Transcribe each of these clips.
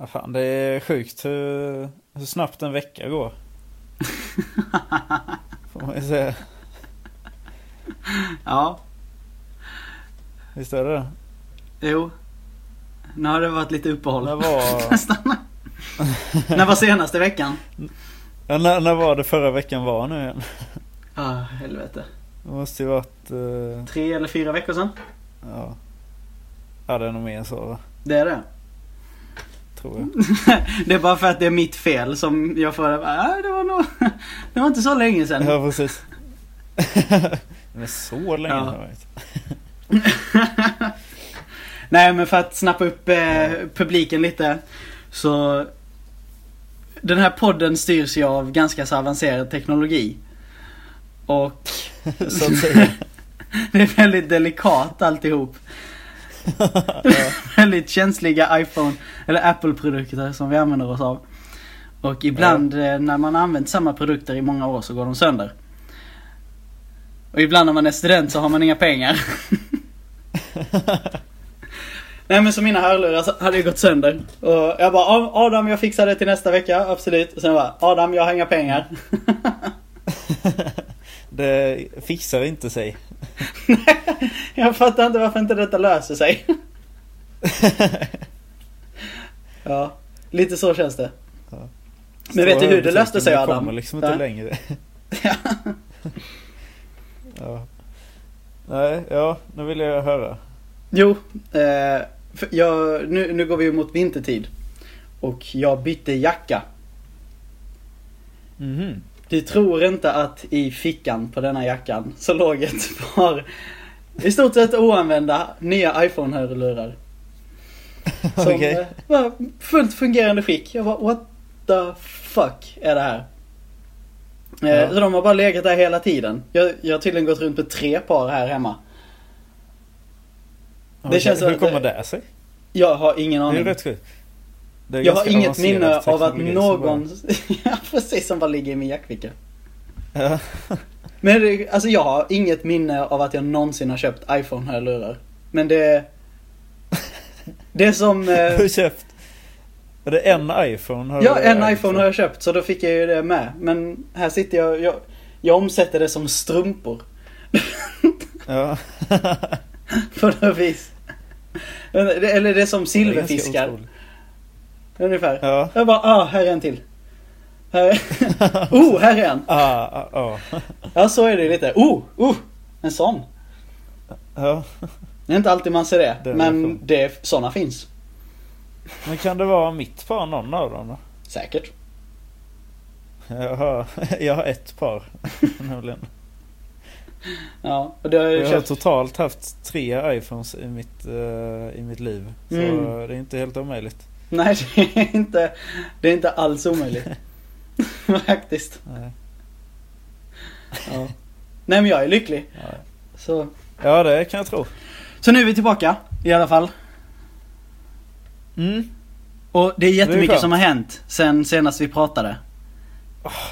Ja, fan, det är sjukt hur, hur snabbt en vecka går. Får man ju säga. Ja, Visst är det det? jo. Nu har det varit lite uppehåll. När var, Nästan. När var senaste veckan? ja, när, när var det förra veckan var nu igen? Ja, helvete. Det måste ju varit... eh, Tre eller fyra veckor sedan? ja. ja, det är nog mer så va? Det är det. Tror jag. Det är bara för att det är mitt fel som jag får... Äh, det var nog... Det var inte så länge sedan. Ja, precis. Men så länge Ja. har det varit. Nej men för att snappa upp eh, publiken lite. Så den här podden styrs ju av ganska så avancerad teknologi. Och Så att säga. det är väldigt delikat alltihop. väldigt känsliga iPhone eller Apple-produkter som vi använder oss av. Och ibland eh, när man använt samma produkter i många år så går de sönder. Och ibland när man är student så har man inga pengar. Nej men så mina hörlurar hade ju gått sönder. Och jag bara "Ja, Adam jag fixar det till nästa vecka, absolut. Och sen bara Adam jag har inga pengar. Det fixar inte sig. jag fattar inte varför inte detta löser sig. ja, lite så känns det. Ja. Men vet du hur det löste sig Adam? Det kommer liksom inte Ja. längre. Ja. Nej, ja, nu vill jag höra. Jo, eh, jag, nu, nu går vi mot vintertid. Och jag bytte jacka. Mhm. Du tror inte att i fickan på denna jackan så låg ett par i stort sett oanvända nya iPhone-hörlurar. Som Okej. eh, var fullt fungerande skick. Jag bara what the fuck är det här? Eh, Ja. Så de har bara legat där hela tiden. Jag, jag har tydligen gått runt med tre par här hemma. Okej, känns Hur kommer det- det sig? Jag har ingen Det är aning. rätt sjukt. Jag har inget minne av att någon... ja precis, som bara ligger i min jackficka. Men det, alltså jag har inget minne av att jag någonsin har köpt iPhone-hörlurar. Men det... Det är som... Du Eh, har köpt... Är det en iPhone? Har ja, du en iPhone så? har jag köpt så då fick jag ju det med. Men här sitter jag... Jag, jag omsätter det som strumpor. Ja. På något vis. Eller det är som silverfiskar. Ungefär. Ja. Jag bara, ah, här är en till. Här är... oh, här är en. Ah, ah, ah. Ja, så är det lite. Oh, oh, en sån. Ja. Det är inte alltid man ser det, Det men det, såna finns. Men kan det vara mitt par någon av dem då? Säkert. Jag har, jag har ett par. nämligen. Ja, och det har jag Jag har totalt haft tre iPhones i mitt, eh, i mitt liv. Så Mm. det är inte helt omöjligt. Nej, det är inte, det är inte alls omöjligt. Faktiskt. Nej. Ja. Nej, men jag är lycklig. Ja. Så, ja, det kan jag tro. så nu är vi tillbaka i alla fall. Mm. Och det är jättemycket skönt. som har hänt sen senast vi pratade.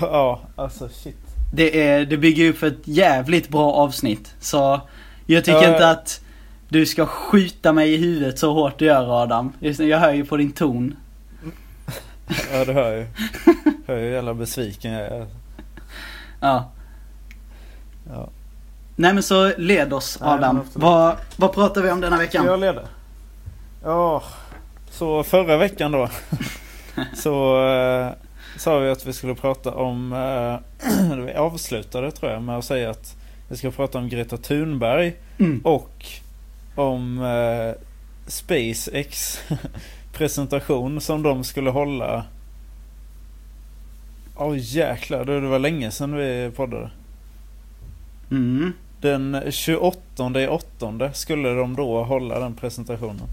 Ja, alltså shit. Det, är, det bygger upp för ett jävligt bra avsnitt. Så jag tycker Ja. inte att du ska skjuta mig i huvudet så hårt du gör Adam. Jag hör ju på din ton. Ja, det hör jag ju. Hör ju hur jävla besviken jag är. Ja. Ja. Nej men så led oss Nej, Adam. absolut. vad, vad pratar vi om denna veckan? jag leda? Ja, så förra veckan då. så eh, sa vi att vi skulle prata om, eh, vi avslutade tror jag med att säga att vi ska prata om Greta Thunberg Mm. och om eh, SpaceX presentation som de skulle hålla. Åh jäklar, det var länge sedan vi poddade. Mm. Den 28 i skulle de då hålla den presentationen.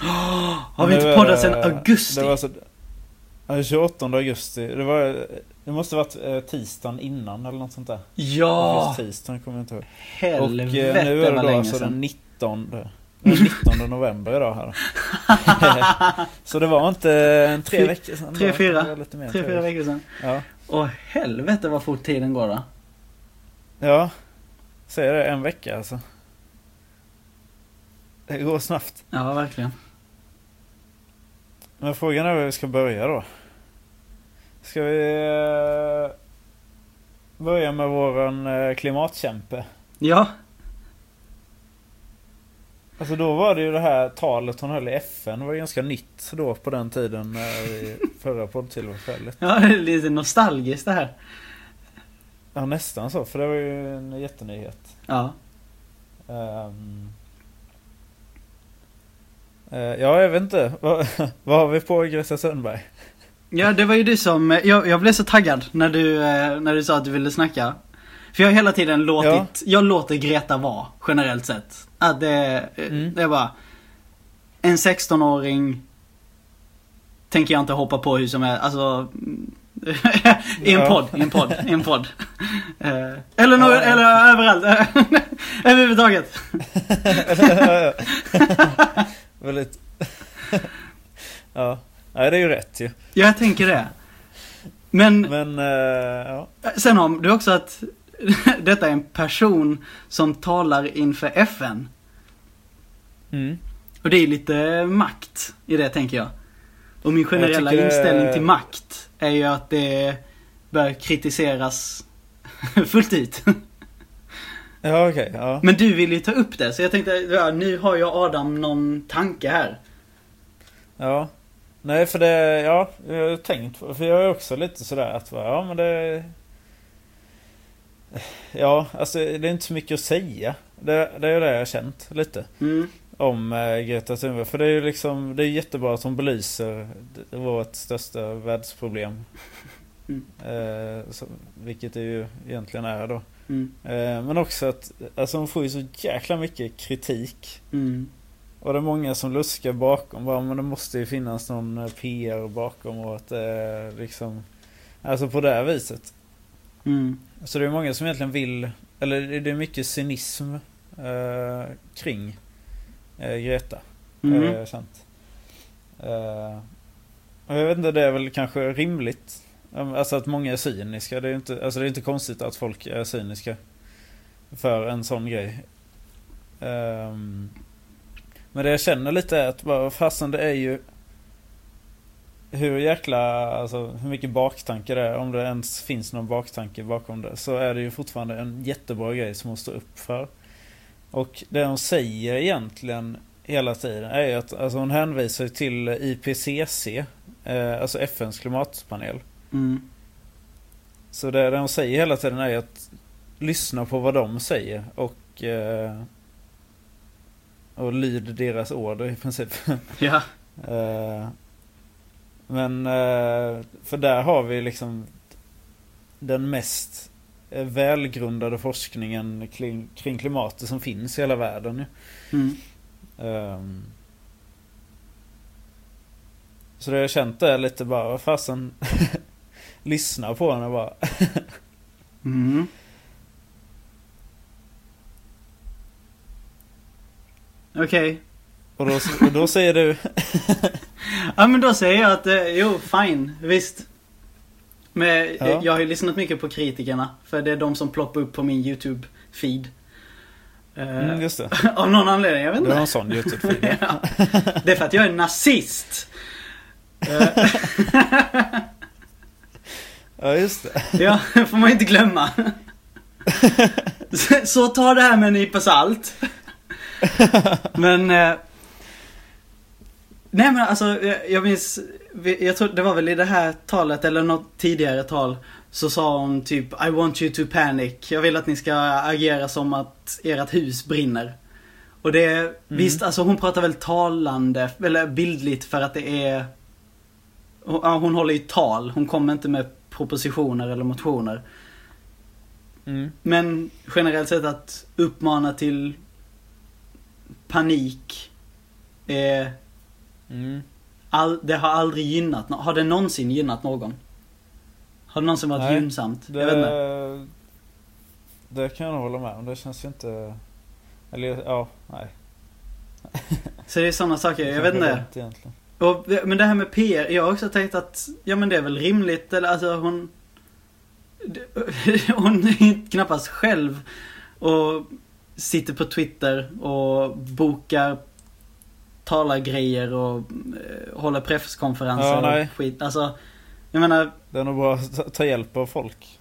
Har vi inte poddat sedan augusti? Det var så, ja, 28 augusti. Det, var, det måste varit eh, tisdagen innan eller något sånt där. Ja! Just tisdagen kommer jag inte ihåg. Och Helvete eh, nu är det då alltså den sedan. 19. Den 19 november idag här. så det var inte en tre veckor sedan. tre, fyra. Mer Tre, fyra veckor sedan. Ja. Åh helvete vad fort tiden går då. ja. Säger det, en vecka alltså. Det går snabbt. Ja, verkligen. Men frågan är var vi ska börja då. Ska vi eh, börja med våran eh, klimatkämpe? Ja, Alltså då var det ju det här talet hon höll i FN var ganska nytt då på den tiden eh, i förra poddtillfället. ja det är lite nostalgiskt det här. Ja nästan så, för det var ju en jättenyhet. Ja. Ehm. Eh, ja, jag vet inte. Vad, vad har vi på Greta Thunberg? Ja, det var ju du som, jag, jag blev så taggad när du, eh, när du sa att du ville snacka. För jag har hela tiden låtit, Ja. jag låter Greta vara, generellt sett. Att det, Mm. det är bara, en 16-åring tänker jag inte hoppa på hur som helst, alltså I en Ja. podd, i en podd, i en podd. Eh, eller, nå- Ja. eller överallt, överhuvudtaget. Väldigt... ja. Nej, det är ju rätt ju. Ja, jag tänker det. Men Men, eh, ja. Sen har du också att detta är en person som talar inför FN. Mm. Och det är lite makt i det tänker jag. Och min generella tycker inställning till makt är ju att det bör kritiseras fullt ut. Ja, okej. ja. Men du vill ju ta upp det, så jag tänkte, ja, nu har jag Adam någon tanke här. Ja. Nej, för det, ja, jag har tänkt För jag är också lite sådär att, ja men det... Ja, alltså det är inte så mycket att säga. Det, det är ju det jag har känt lite. Mm. Om eh, Greta Thunberg. För det är ju liksom, det är jättebra att hon belyser vårt största världsproblem. Mm. Eh, så, vilket det ju egentligen är då. Mm. Eh, men också att, alltså hon får ju så jäkla mycket kritik. Mm. Och det är många som luskar bakom bara, men det måste ju finnas någon eh, PR bakom och att det liksom Alltså på det här viset. Mm. Så det är många som egentligen vill, eller det- är mycket cynism eh, kring eh, Greta. Mm. jag känt. Eh, och jag vet inte, det är väl kanske rimligt. Alltså att många är cyniska. Det är inte, alltså det är inte konstigt att folk är cyniska. För en sån grej. Ehm, men det jag känner lite är att bara, fasen det är ju hur jäkla, alltså hur mycket baktanke det är, om det ens finns någon baktanke bakom det, så är det ju fortfarande en jättebra grej som hon står upp för. Och det hon säger egentligen hela tiden är ju att alltså hon hänvisar till IPCC, eh, alltså FNs klimatpanel. Mm. Så det, det hon säger hela tiden är ju att lyssna på vad de säger och eh, och lyd deras order i princip. Ja. Eh, Men eh, för där har vi liksom den mest eh, välgrundade forskningen kring, kring klimatet som finns i hela världen. Mm. Ehm. Så det jag känt är lite bara, vad fasen Lyssna på henne bara. Mm. Okej. Och då, och då säger du Ja men då säger jag att, eh, jo fine, visst. Men Ja. jag, har ju lyssnat mycket på kritikerna. För det är de som ploppar upp på min YouTube-feed. Eh, mm, just det. av någon anledning, jag vet Du har inte. en sån Youtube-film. ja. Det är för att jag är nazist. Eh, Ja just det. ja, det får man inte glömma. Så- Så ta det här med en nypa salt. Men... Nej men alltså, jag, jag minns... Jag tror det var väl i det här talet, eller något tidigare tal. Så sa hon typ I want you to panic. Jag vill att ni ska agera som att ert hus brinner. Och det, visst alltså hon pratar väl talande, eller bildligt för att det är... Hon, ja, hon håller ju tal, hon kommer inte med propositioner eller motioner. Mm. Men generellt sett att uppmana till panik är Mm. all, det har aldrig gynnat Har det någonsin gynnat någon? Har det någonsin varit Nej, gynnsamt? Jag vet inte. Det, det kan jag nog hålla med om. Det känns ju inte... Eller ja, nej. Så det är sådana saker, jag vet inte. Och, det- men det här med PR, jag har också tänkt att, ja men det är väl rimligt, eller alltså hon... det- Hon är knappast själv och sitter på Twitter och bokar talar grejer och eh, håller presskonferenser Ja, nej. och skit. Alltså, jag menar, Det är nog bra att ta- hjälp av folk.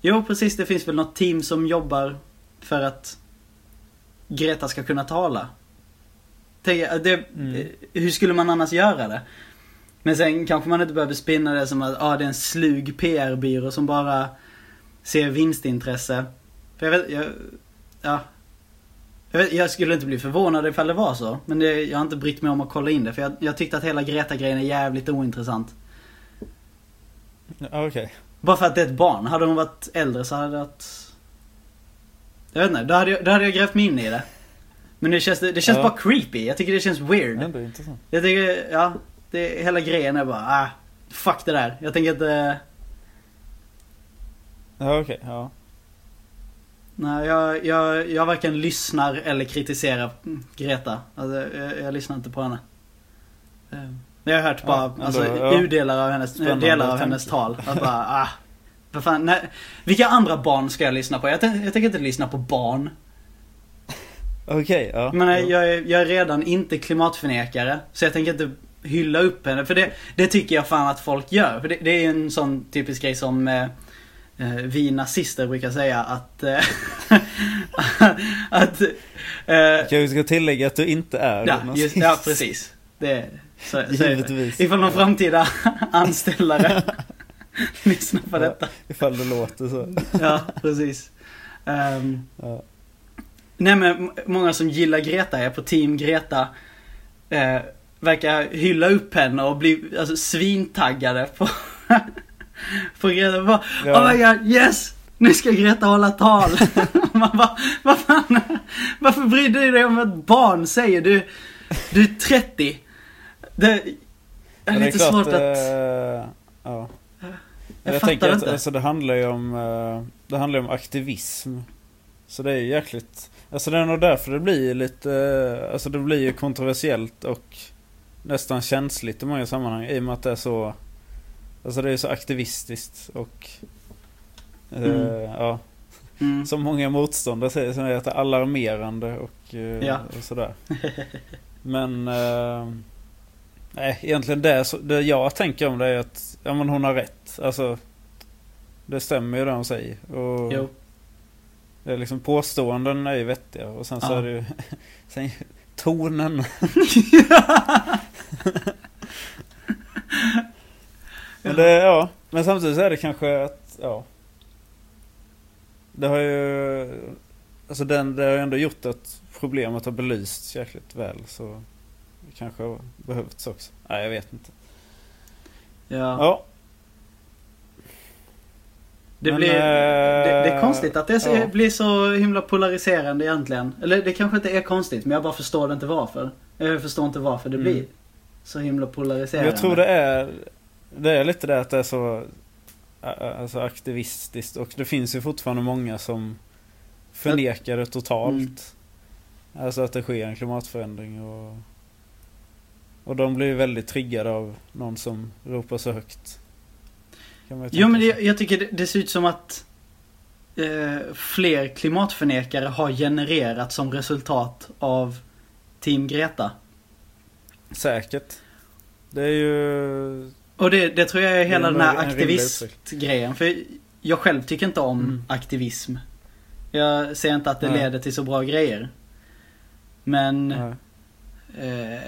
jo precis det finns väl något team som jobbar för att Greta ska kunna tala. Eh, det, Mm. eh, hur skulle man annars göra det? Men sen kanske man inte behöver spinna det som att ah, det är en slug PR-byrå som bara ser vinstintresse. För jag vet, jag, ja. Jag, vet, jag skulle inte bli förvånad ifall det var så. Men det, jag har inte brytt mig om att kolla in det. För jag, jag tyckte att hela Greta-grejen är jävligt ointressant. Okej. Bara för att det är ett barn. Hade hon varit äldre så hade det varit... Jag vet inte, då hade jag, då hade jag grävt mig in i det. Men det känns, det känns Ja. bara creepy. Jag tycker det känns weird. Ändå intressant. Jag tycker, ja. Det, hela grejen är bara, ah, fuck det där. Jag tänker inte... Ja, okej. Ja. Nej, jag, jag, jag varken lyssnar eller kritiserar Greta. Alltså, jag, jag lyssnar inte på henne. Eh, Jag har hört bara, alltså ja. U-delar av hennes, Spännande delar av hennes tal. Att bara, ah. Vad fan, nej, vilka andra barn ska jag lyssna på? Jag, tänk, jag tänker inte lyssna på barn. Okej, ja. Men ja. jag, är, jag är redan inte klimatförnekare. Så jag tänker inte hylla upp henne. För det, det tycker jag fan att folk gör. För det, det är en sån typisk grej som eh, vi nazister brukar säga att... Eh, att eh, Jag ska tillägga att du inte är ja, nazist. ja, precis. Det, så, så, Givetvis. ifall någon framtida anställare lyssnar på Ja. detta. Ifall det låter så. Ja, precis. Ehm, Ja. Nej men många som gillar Greta är på team Greta eh, Verkar hylla upp henne och bli alltså, svintaggade på På Greta bara, Ja. Oh my god, yes! Nu ska Greta hålla tal! Man bara, vad fan? Varför bryr du dig om vad ett barn säger? Du, du är 30 Det är Men lite klart, svårt att... eh, ja. Jag, Jag, fattar tänker att inte. alltså, det handlar ju om eh, Det handlar om aktivism. Så det är ju jäkligt Alltså det är nog därför det blir lite eh, Alltså det blir ju kontroversiellt och Nästan känsligt i många sammanhang i och med att det är så Alltså det är så aktivistiskt och eh, Mm. Ja Mm. Som många motståndare säger som är att det är alarmerande och, eh, Ja. och sådär. Men eh, Nej egentligen det, så- det jag tänker om det är att Ja men hon har rätt. Alltså Det stämmer ju det hon säger. Och Jo. det är liksom påståenden är ju vettiga och sen så Ja. är det ju sen, Tonen. Men det, ja. Men samtidigt så är det kanske att, ja. Det har ju, alltså den, det har ju ändå gjort att problemet har belysts jäkligt väl så det kanske har behövts också. Nej jag vet inte. Ja. Ja. Det, Men, blir, eh, det, det är konstigt att det så, ja. blir så himla polariserande egentligen. Eller det kanske inte är konstigt, men jag bara förstår inte varför. Jag förstår inte varför det Mm. blir så himla polariserande. Jag tror det är, det är lite det att det är så alltså aktivistiskt och det finns ju fortfarande många som förnekar det totalt. Mm. Alltså att det sker en klimatförändring och Och de blir ju väldigt triggade av någon som ropar så högt. Jo men sig. jag tycker det, det ser ut som att eh, fler klimatförnekare har genererat som resultat av Team Greta. Säkert. Det är ju... Och det, det tror jag är hela är den här aktivistgrejen. För jag själv tycker inte om Mm. aktivism. Jag ser inte att det Nej. leder till så bra grejer. Men eh,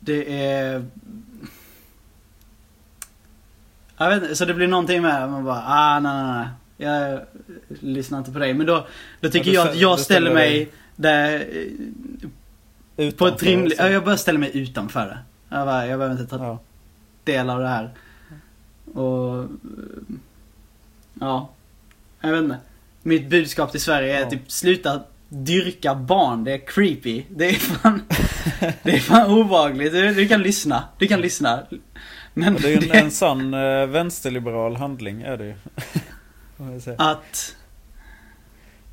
det är... Jag vet inte, så det blir någonting med man bara ah nej nej nej. Jag lyssnar inte på dig. Men då, då tycker du jag att jag ställer ställer mig där eh, på Utanför, ett rimligt... Ja, jag bara ställer mig utanför det. Jag, bara, jag behöver inte ta Ja. Del av det här. Och... eh, Ja. Jag vet inte. Mitt budskap till Sverige är Ja. typ sluta dyrka barn. Det är creepy. Det är fan... det är fan obehagligt. Du, du kan lyssna. Du kan lyssna. Men det är en, det- en sann eh, vänsterliberal handling är det ju. Att...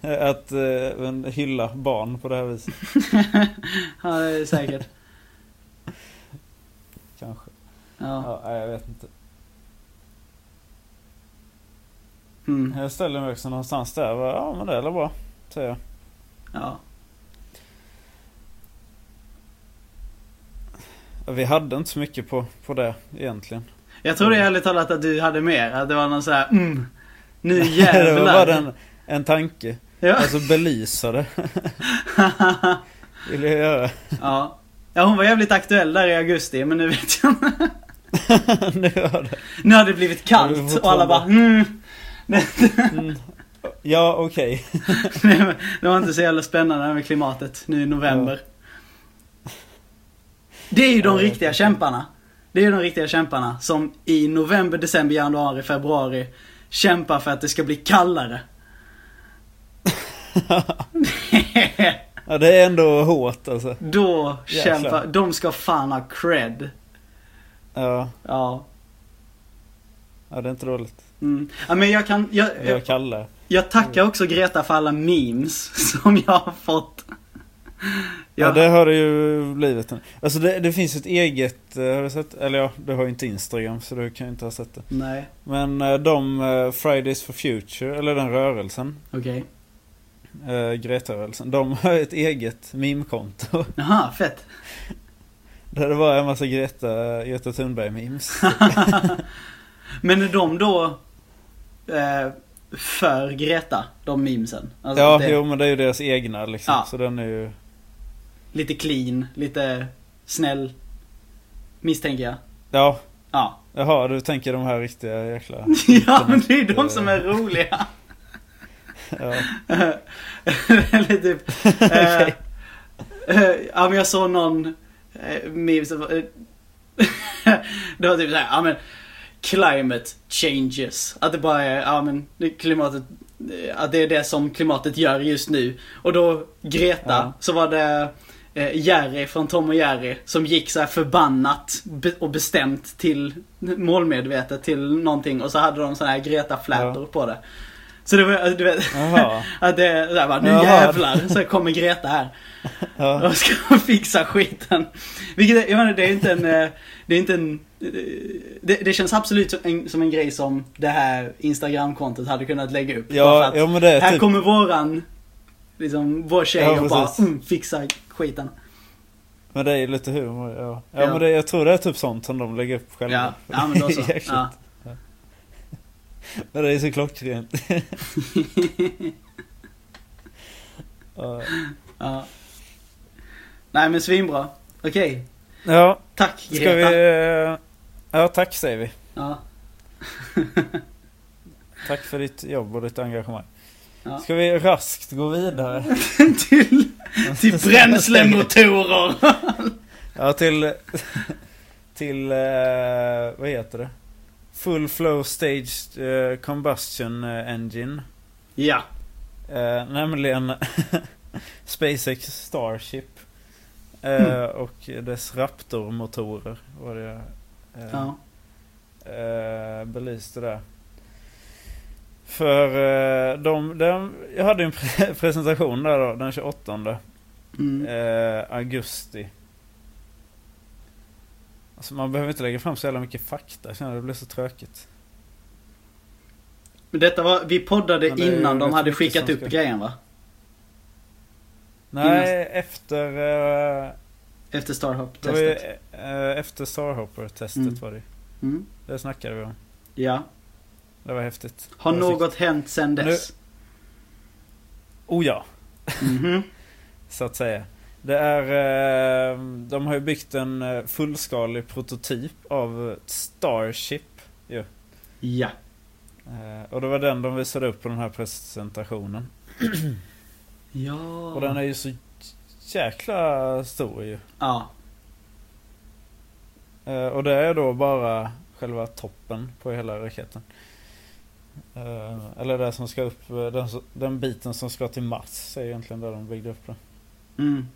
Att eh, en hylla barn på det här viset. ja, det är säkert. Kanske. Ja. Ja, jag vet inte. Mm. Jag ställer mig också någonstans där. och, Ja men det är bra. Säger jag. Ja. Vi hade inte så mycket på, på det egentligen. Jag trodde ärligt talat att du hade mer. Att det var någon så här, mm, nu det jävlar. var bara en, en tanke. Ja. Alltså belysa det. Vill jag göra. ja. ja, hon var jävligt aktuell där i augusti, men nu vet jag inte. nu var det. Nu har det blivit Ja, vi kallt och alla bara, mm. Mm. Ja, okej. Det var inte så jävla spännande med klimatet nu i november. Det är ju de Ja, riktiga kämparna. Det är ju de riktiga kämparna som i november, december, januari, februari kämpar för att det ska bli kallare. Ja, det är ändå hårt alltså. Då Jäklar. kämpar, de ska fan ha cred. Ja, Ja. ja det är inte dåligt. Mm. ja men jag kan, jag, Jag jag, kallar. jag tackar också Greta för alla memes som jag har fått. Ja, Jag- det har det ju blivit. Alltså det, det finns ett eget, eh, har du sett? Eller ja, du har ju inte Instagram så du kan ju inte ha sett det. Nej, Men eh, de, eh, Fridays for Future, eller den rörelsen, okej. eh, Greta-rörelsen, de har ett eget meme-konto. Jaha, fett. Där det bara är en massa Greta, Greta Thunberg-memes. Men är de då eh, för Greta, de memesen? Alltså ja, det, jo men det är ju deras egna liksom. Ja. Så den är ju... Lite clean, lite snäll. Misstänker jag. Ja, Ja. jaha du tänker de här riktiga jäkla... ja, men det är de som är roliga. Ja. Eller typ... Eh, eh, ja men jag såg någon eh, meme som var- eh, Det var typ såhär, ja men Climate changes. Att det bara är, ja men klimatet eh, Att det är det som klimatet gör just nu. Och då Greta, Ja. så var det eh, Jerry från Tom och Jerry som gick så här förbannat och bestämt till målmedvetet till någonting och så hade de såna här Greta-flätor på det. Så det var, du vet, att det är såhär bara, nu Jaha. jävlar så kommer Greta här Ja. och ska fixa skiten. Vilket, jag menar, det är inte en, eh, det är inte en, eh, det, det känns absolut som en, som en grej som det här Instagramkontot hade kunnat lägga upp. Ja, att ja men det är här typ... kommer våran, liksom vår tjej Ja, och bara mm, fixa skiten. Men det är lite humor, ja. Ja, Ja. men det, jag tror det är typ sånt som de lägger upp själva. Ja, ja men då så. Ja. Men det är så klockrent. Ja. ja. Nej men svinbra. Okej. ja, Tack ska Greta. vi... eh, Ja, tack säger vi. Ja. Tack för ditt jobb och ditt engagemang. Ja. Ska vi raskt gå vidare? till, till bränslemotorer. Ja, till... Till... eh, vad heter det? Full Flow Staged eh, Combustion eh, Engine. ja. Eh, nämligen SpaceX Starship. Eh, Mm. Och dess Raptor-motorer var det eh, Ja. belyste där. För de, de, jag hade en pre- presentation där då, den 28 Mm. augusti. Alltså man behöver inte lägga fram så jävla mycket fakta, jag känner det blir så tråkigt. Men detta var, vi poddade innan de hade skickat upp ska- grejen va? Nej, efter... Eh, Efter det var ju, Starhop-testet. eh, efter Starhopper-testet Mm. var det Mm. Det snackade vi om. Ja. Det var häftigt. Har var något hänt sen Nu- dess? Oh ja, Mhm. så att säga. Det är... Eh, de har ju byggt en eh, fullskalig prototyp av Starship. Ju. Ja. Eh, och det var den de visade upp på den här presentationen. Ja. Och den är ju så jäkla stor ju. Ja. Och det är då bara själva toppen på hela raketen. Eller det som ska upp, den, den biten som ska till Mars är egentligen där de byggde upp den. Mm.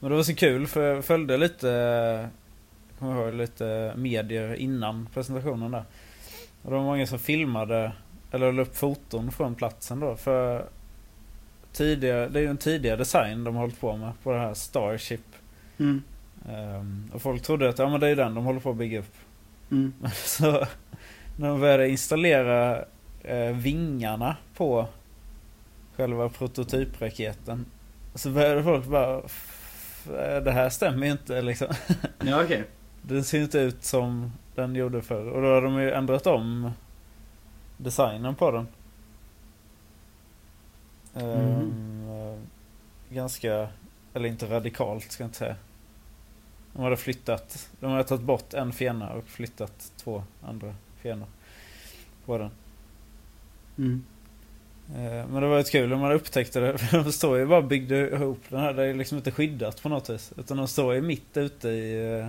Men det var så kul för jag följde lite, kommer ihåg lite medier innan presentationen där. Och det var många som filmade, eller la upp foton från platsen då. För tidigare, det är ju en tidigare design de har hållit på med på det här Starship. Mm. Ehm, och folk trodde att ja, men det är den de håller på att bygga upp. Mm. Men så när de började installera eh, vingarna på själva prototypraketen. Så började folk bara "F- det här stämmer ju inte liksom. Ja okej. Den ser inte ut som den gjorde förr. Och då har de ju ändrat om designen på den. Ehm, eh, ganska, eller inte radikalt ska jag inte säga. De hade flyttat, de hade tagit bort en fena och flyttat två andra fenor på den. Mm. Eh, Men det var ett kul när man upptäckte det. För de står ju bara byggde ihop den här. Det är liksom inte skyddat på något vis. Utan de står ju mitt ute i... eh,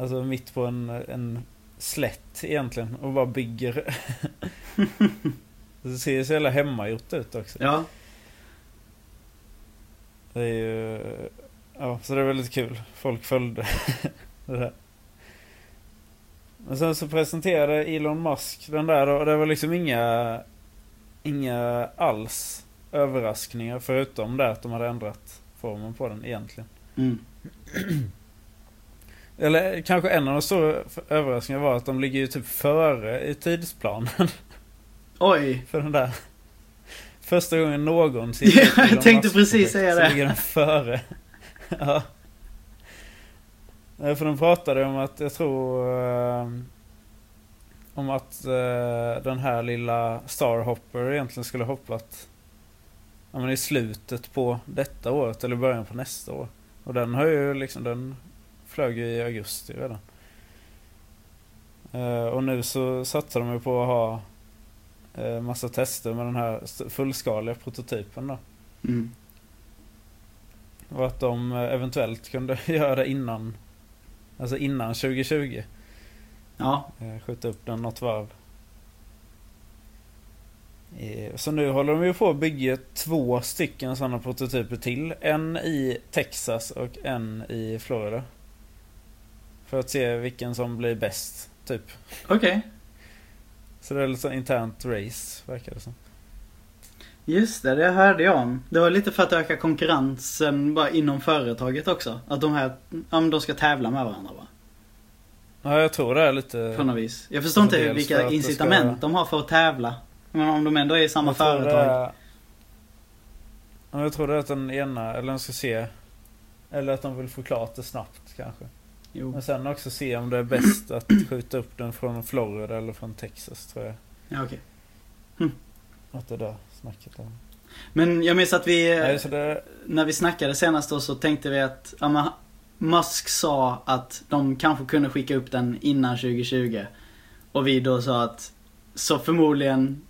Alltså mitt på en, en slätt egentligen. Och bara bygger. det ser ju så jävla hemmagjort ut också. Ja. Det är ju... Ja, så det är väldigt kul. Folk följde det där. Men sen så presenterade Elon Musk den där och det var liksom inga... Inga alls överraskningar förutom det att de hade ändrat formen på den egentligen. Mm. Eller kanske en av de stora överraskningarna var att de ligger ju typ före i tidsplanen Oj. för den där. Första gången någonsin. Ja, jag tänkte precis säga så det. ligger den före. ja. Nej, För de pratade om att, jag tror... om att eh, den här lilla Starhopper egentligen skulle hoppat ja, men i slutet på detta året eller början på nästa år. Och den har ju liksom, den flög ju i augusti redan. Eh, och nu så satsar de ju på att ha eh, massa tester med den här fullskaliga prototypen då. Mm. Och att de eh, eventuellt kunde göra det innan Alltså innan 2020 Ja. eh, Skjuta upp den något varv Eh, Så nu håller de ju på att bygga två stycken sådana prototyper till En i Texas och en i Florida För att se vilken som blir bäst Typ Okej. Så det är lite så internt race verkar det som Just det, det hörde jag om. Det var lite för att öka konkurrensen bara inom företaget också. Att de här, ja men de ska tävla med varandra va? Ja jag tror det är lite På något vis. Jag förstår inte vilka incitament ska- de har för att tävla. Men om de ändå är i samma Jag företag. är- Ja, jag tror det är att den ena, eller de ska se Eller att de vill få klart det snabbt kanske Jo. Men sen också se om det är bäst att skjuta upp den från Florida eller från Texas tror jag Ja, okej. Att det där snacket om Men jag minns att vi, Nej det när vi snackade senast då så tänkte vi att, ja Musk sa att de kanske kunde skicka upp den innan 2020. Och vi då sa att, så förmodligen,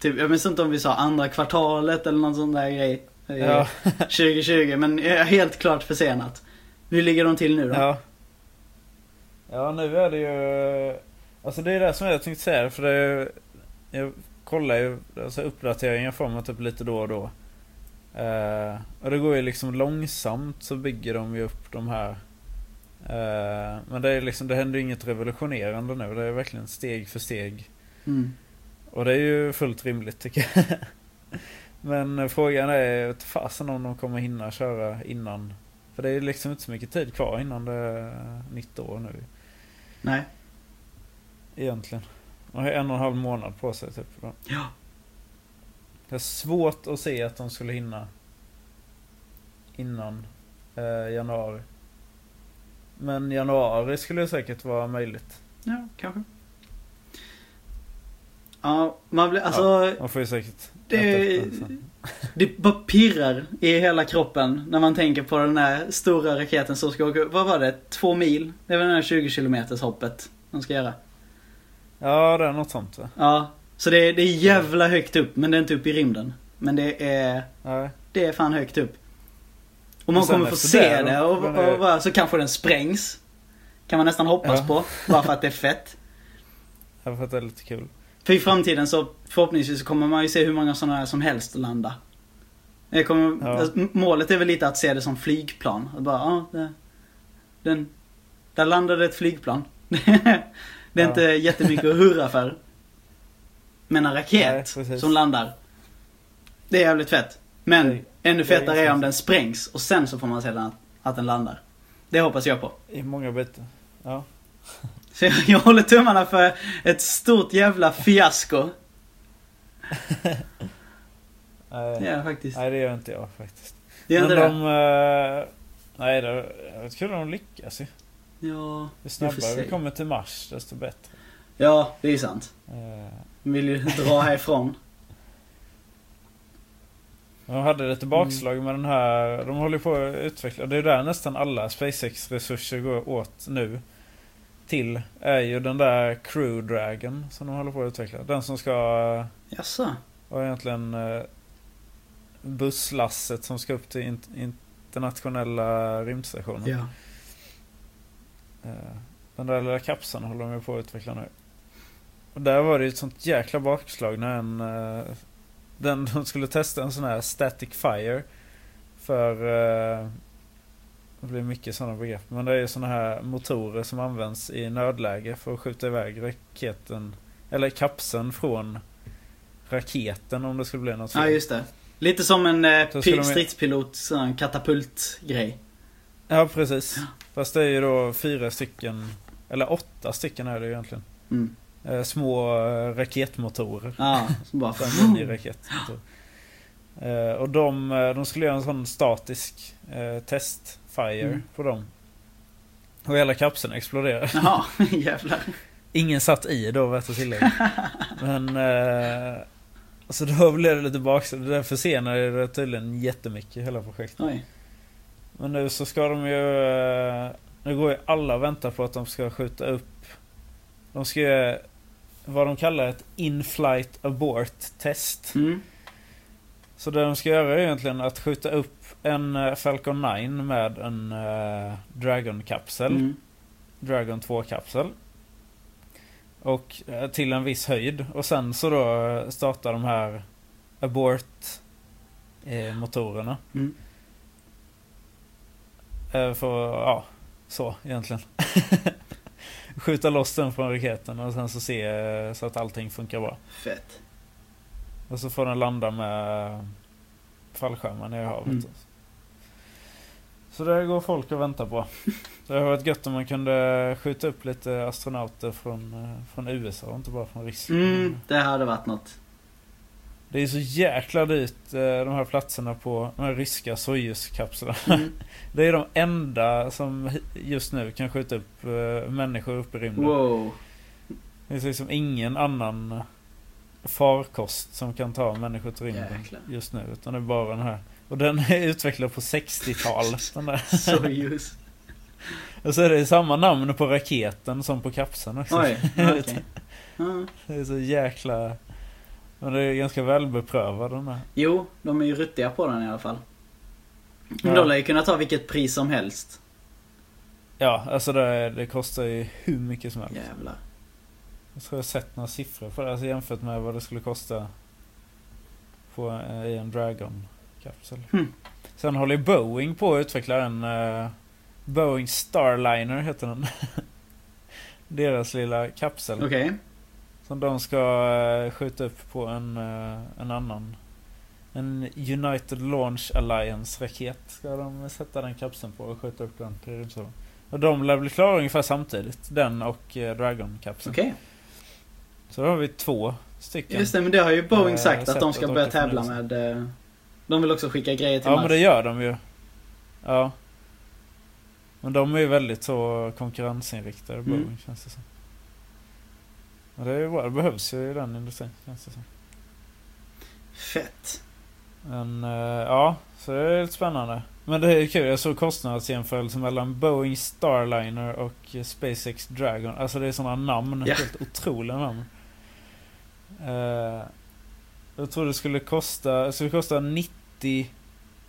typ, jag minns inte om vi sa andra kvartalet eller någon sån där grej. eh, Ja, 2020, men är helt klart försenat. Hur ligger de till nu då? ja Ja nu är det ju Alltså det är det som jag tänkte säga för det är, Jag kollar ju alltså uppdateringar får man typ lite då och då eh, Och det går ju liksom långsamt så bygger de ju upp de här eh, Men det är liksom, det händer ju inget revolutionerande nu. Det är verkligen steg för steg. Mm. Och det är ju fullt rimligt tycker jag. Men frågan är fasen om de kommer hinna köra innan. För det är liksom inte så mycket tid kvar innan det är nytt år nu. Nej. Egentligen. Man har en och en halv månad på sig typ. Ja. Det är svårt att se att de skulle hinna innan eh, januari. Men januari skulle säkert vara möjligt. Ja, kanske. Ja, man blir, alltså, Man får ju säkert Det- upp det bara pirrar i hela kroppen när man tänker på den här stora raketen som ska åka, vad var det, två mil? Det väl det här 20 kilometers hoppet de ska göra. Ja, det är något sånt va? Ja, så det är, det är jävla högt upp, men det är inte upp i rymden. Men det är, Nej. det är fan högt upp. Och man sen kommer få se det det och, och, det- bara, så kanske den sprängs. Kan man nästan hoppas Ja. på, bara för att det är fett. Jag för att det är lite kul. För i framtiden så förhoppningsvis så kommer man ju se hur många sådana här som helst landa. Kommer, Ja. alltså, målet är väl lite att se det som flygplan. Att bara, ja, det, den, där landade ett flygplan. det är Ja. inte jättemycket att hurra för. Men en Nej, raket precis. som landar. Det är jävligt fett. Men Det- ännu det är fettare är om den sprängs och sen så får man se den, att den landar. Det hoppas jag på. I många bitar. Ja. Så jag, jag håller tummarna för ett stort jävla fiasko. Nej, Det är faktiskt. nej, det gör inte jag faktiskt. Det Men inte det. de... eh, nej, det är kul om de lyckas ju. Ja, Ju snabbare vi kommer till Mars, desto bättre. Ja, det är sant. Eh, vill ju dra härifrån. De hade lite bakslag med den här, de håller på att utveckla, det är där nästan alla SpaceX-resurser går åt nu. Till, är ju den där Crew Dragon som de håller på att utveckla. Den som ska Jaså? vara egentligen eh, busslasset som ska upp till in- internationella rymdstationen. Ja. Eh, Den där lilla kapseln håller de på att utveckla nu. Och där var det ju ett sånt jäkla bakslag när en... eh, Den, de skulle testa en sån här static fire. För... eh, Det blir mycket sådana begrepp. Men det är ju såna här motorer som används i nödläge för att skjuta iväg raketen. Eller kapseln från raketen om det skulle bli något Ja, fel. just det. Lite som en eh, stridspilot, här katapultgrej. Ja, precis. Fast det är ju då fyra stycken, eller åtta stycken är det ju egentligen. Mm. Eh, små eh, raketmotorer. Ja, så bara... En miniraket. Eh, och de, de skulle göra en sån statisk eh, testfire Mm. på dem. Och hela kapseln exploderade. Jaha, jävlar. Ingen satt i då, vet jag tillägga. Men... Eh, så då blev det lite baksidan. Det där försenade det tydligen jättemycket hela projektet. Oj. Men nu så ska de ju... Nu går ju alla och väntar på att de ska skjuta upp... De ska göra vad de kallar ett in-flight abort-test. Mm. Så det de ska göra är egentligen att skjuta upp en eh, Falcon 9 med en eh, Dragon-kapsel. Mm. Dragon 2-kapsel. Och eh, till en viss höjd. Och sen så då eh, startar de här abort-motorerna. Mm. Eh, för, ja, så egentligen. Skjuta loss den från raketen och sen så se eh, så att allting funkar bra. Fett. Och så får den landa med fallskärmar nere i havet. Mm. Så det går folk och väntar på. Det hade varit gött om man kunde skjuta upp lite astronauter från, eh, från USA och inte bara från Ryssland. Mm, det hade varit något. Det är så jäkla dyrt eh, de här platserna på de här ryska Sojus-kapslarna. Mm. Det är de enda som just nu kan skjuta upp eh, människor upp i rymden. Wow. Det finns liksom ingen annan farkost som kan ta människor till rymden Jäklar. just nu. Utan det är bara den här. Och den är utvecklad på 60-talet. Den där. Sojus. Och så är det samma namn på raketen som på kapseln också. Oj. Ja. Det är så jäkla... Men det är ganska välbeprövad den här. Jo, de är ju ruttiga på den i alla fall. Ja. de lär ju kunna ta vilket pris som helst. Ja, alltså det, det kostar ju hur mycket som helst. Jävlar. Jag tror jag sett några siffror på det. Alltså jämfört med vad det skulle kosta på, eh, i en Dragon-kapsel. Hmm. Sen håller ju Boeing på att utveckla en uh, Boeing Starliner heter den. Deras lilla kapsel. Okej. Som de ska eh, skjuta upp på en, eh, en annan. En United Launch Alliance raket. Ska de sätta den kapseln på och skjuta upp den till rymdstationen. Och de lär bli klara ungefär samtidigt. Den och eh, Dragon-kapseln. Okej. Så då har vi två stycken. Just det, men det har ju Boeing sagt att de att ska åka börja tävla med. De vill också skicka grejer till Ja Mars. men det gör de ju. Ja. Men de är ju väldigt så konkurrensinriktade Mm. Boeing känns det som. Det är bra. Det behövs ju i den industrin. Fett. Men eh, ja, så det är lite spännande. Men det är kul. Jag såg kostnadsjämförelse mellan Boeing Starliner och SpaceX Dragon. Alltså det är sådana namn. Ja. Helt otroliga namn. Eh, jag tror det skulle kosta, det skulle kosta 90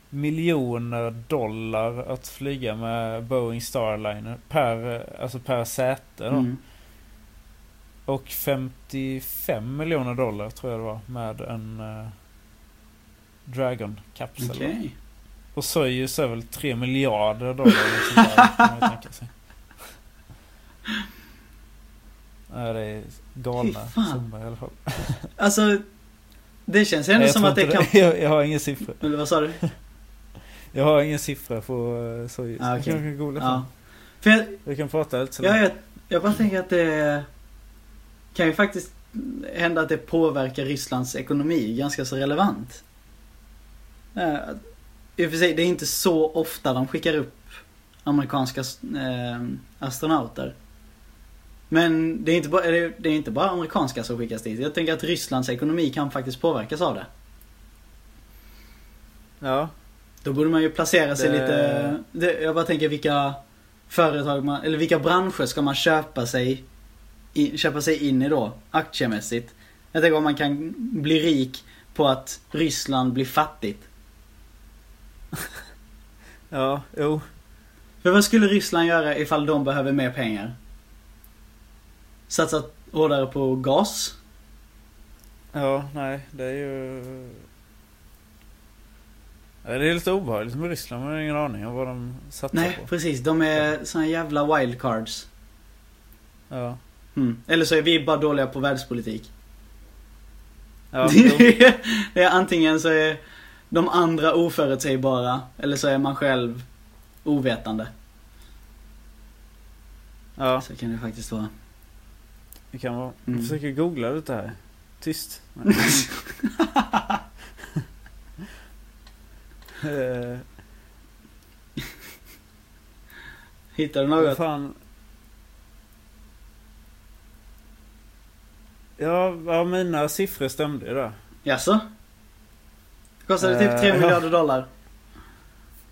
miljoner dollar att flyga med Boeing Starliner per, eh, alltså per säte då. Mm. Och 55 miljoner dollar tror jag det var med en uh, Dragon-kapsel. Okej. Och Soyuz är väl 3 miljarder dollar där, kan man tänka sig. Nej, det är galna summor i alla fall. Alltså, det känns ändå Nej, jag som att det inte kan... Jag, jag har ingen siffra. Eller vad sa du? Jag har ingen siffra på uh, Soyuz. Ah, Jag okej. kan googla Ja. För jag, Vi kan prata lite så ja, jag, jag bara tänker att det kan ju faktiskt hända att det påverkar Rysslands ekonomi ganska så relevant. Eh, I och för sig, det är inte så ofta de skickar upp amerikanska eh, astronauter. Men det är, inte bara, det är inte bara amerikanska som skickas dit. Jag tänker att Rysslands ekonomi kan faktiskt påverkas av det. Ja. Då borde man ju placera sig Det- lite... Jag bara tänker vilka företag man, eller vilka branscher ska man köpa sig, i, köpa sig in i då, aktiemässigt? Jag tänker om man kan bli rik på att Ryssland blir fattigt. Ja, jo. För vad skulle Ryssland göra ifall de behöver mer pengar? Satsa hårdare på gas? Ja, nej, det är ju... Det är lite obehagligt med Ryssland. Man har ingen aning om vad de satsar Nej, på. precis. De är såna jävla wildcards. Ja. Mm. Eller så är vi bara dåliga på världspolitik. Ja, det är antingen så är de andra oförutsägbara, eller så är man själv ovetande. ja, Så kan det faktiskt vara. det kan vara. Mm. Jag försöker googla lite här. Tyst. Hittar du något? fan. Ja, ja, mina siffror stämde ju där. Jaså? Kostade typ 3 Eh, miljarder dollar.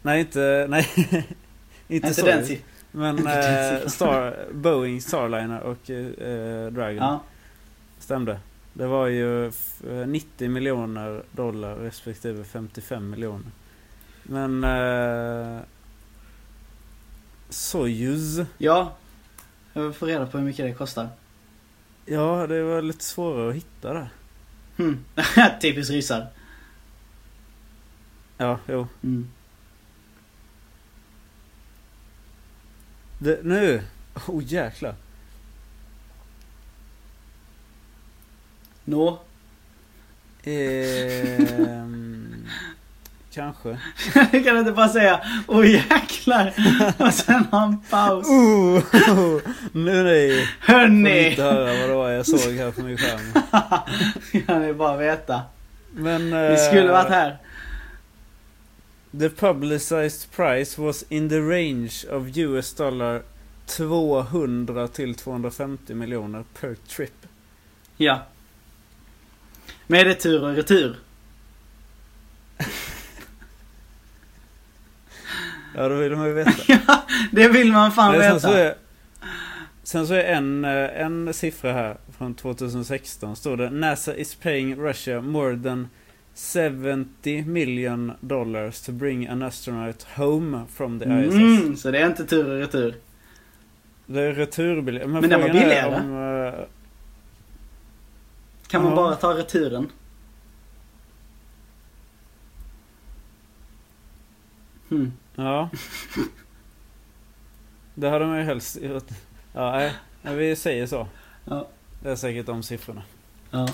Nej, inte... Nej. inte Inte den siffran. Men eh. Star, Boeing Starliner och eh, Dragon Ja. stämde. Det var ju f- eh, 90 miljoner dollar respektive 55 miljoner. Men eh, Soyuz. Ja. Jag vill få reda på hur mycket det kostar. Ja, det var lite svårare att hitta där. Hmm. Typiskt ryssar. Ja, jo. Mm. Det, nu! Oh jäklar. Nå. Ehm, kanske. kan inte bara säga Åh jäklar. Och sen ha en paus. Oh, oh, nu nej. Hörni. inte höra vad det var jag såg här på min skärm. Jag vill bara veta. Men... Vi eh, skulle varit här. The publicized price was in the range of US dollar 200 till 250 miljoner per trip. Ja. Men är det tur och retur? Ja, då vill man ju veta. Ja, det vill man fan Men sen, så veta. är, sen så är en, eh, en siffra här från 2016. Står det NASA is paying Russia more than 70 million dollars to bring an astronaut home from the ISS. Mm, så det är inte tur och retur. Det är returbiljett. Men den var billigare. Om, eh, Kan man Ja. bara ta returen? Hmm. Ja. Det hade man ju helst. Ja, nej. Vi säger så. Ja. Det är säkert de siffrorna. Ja.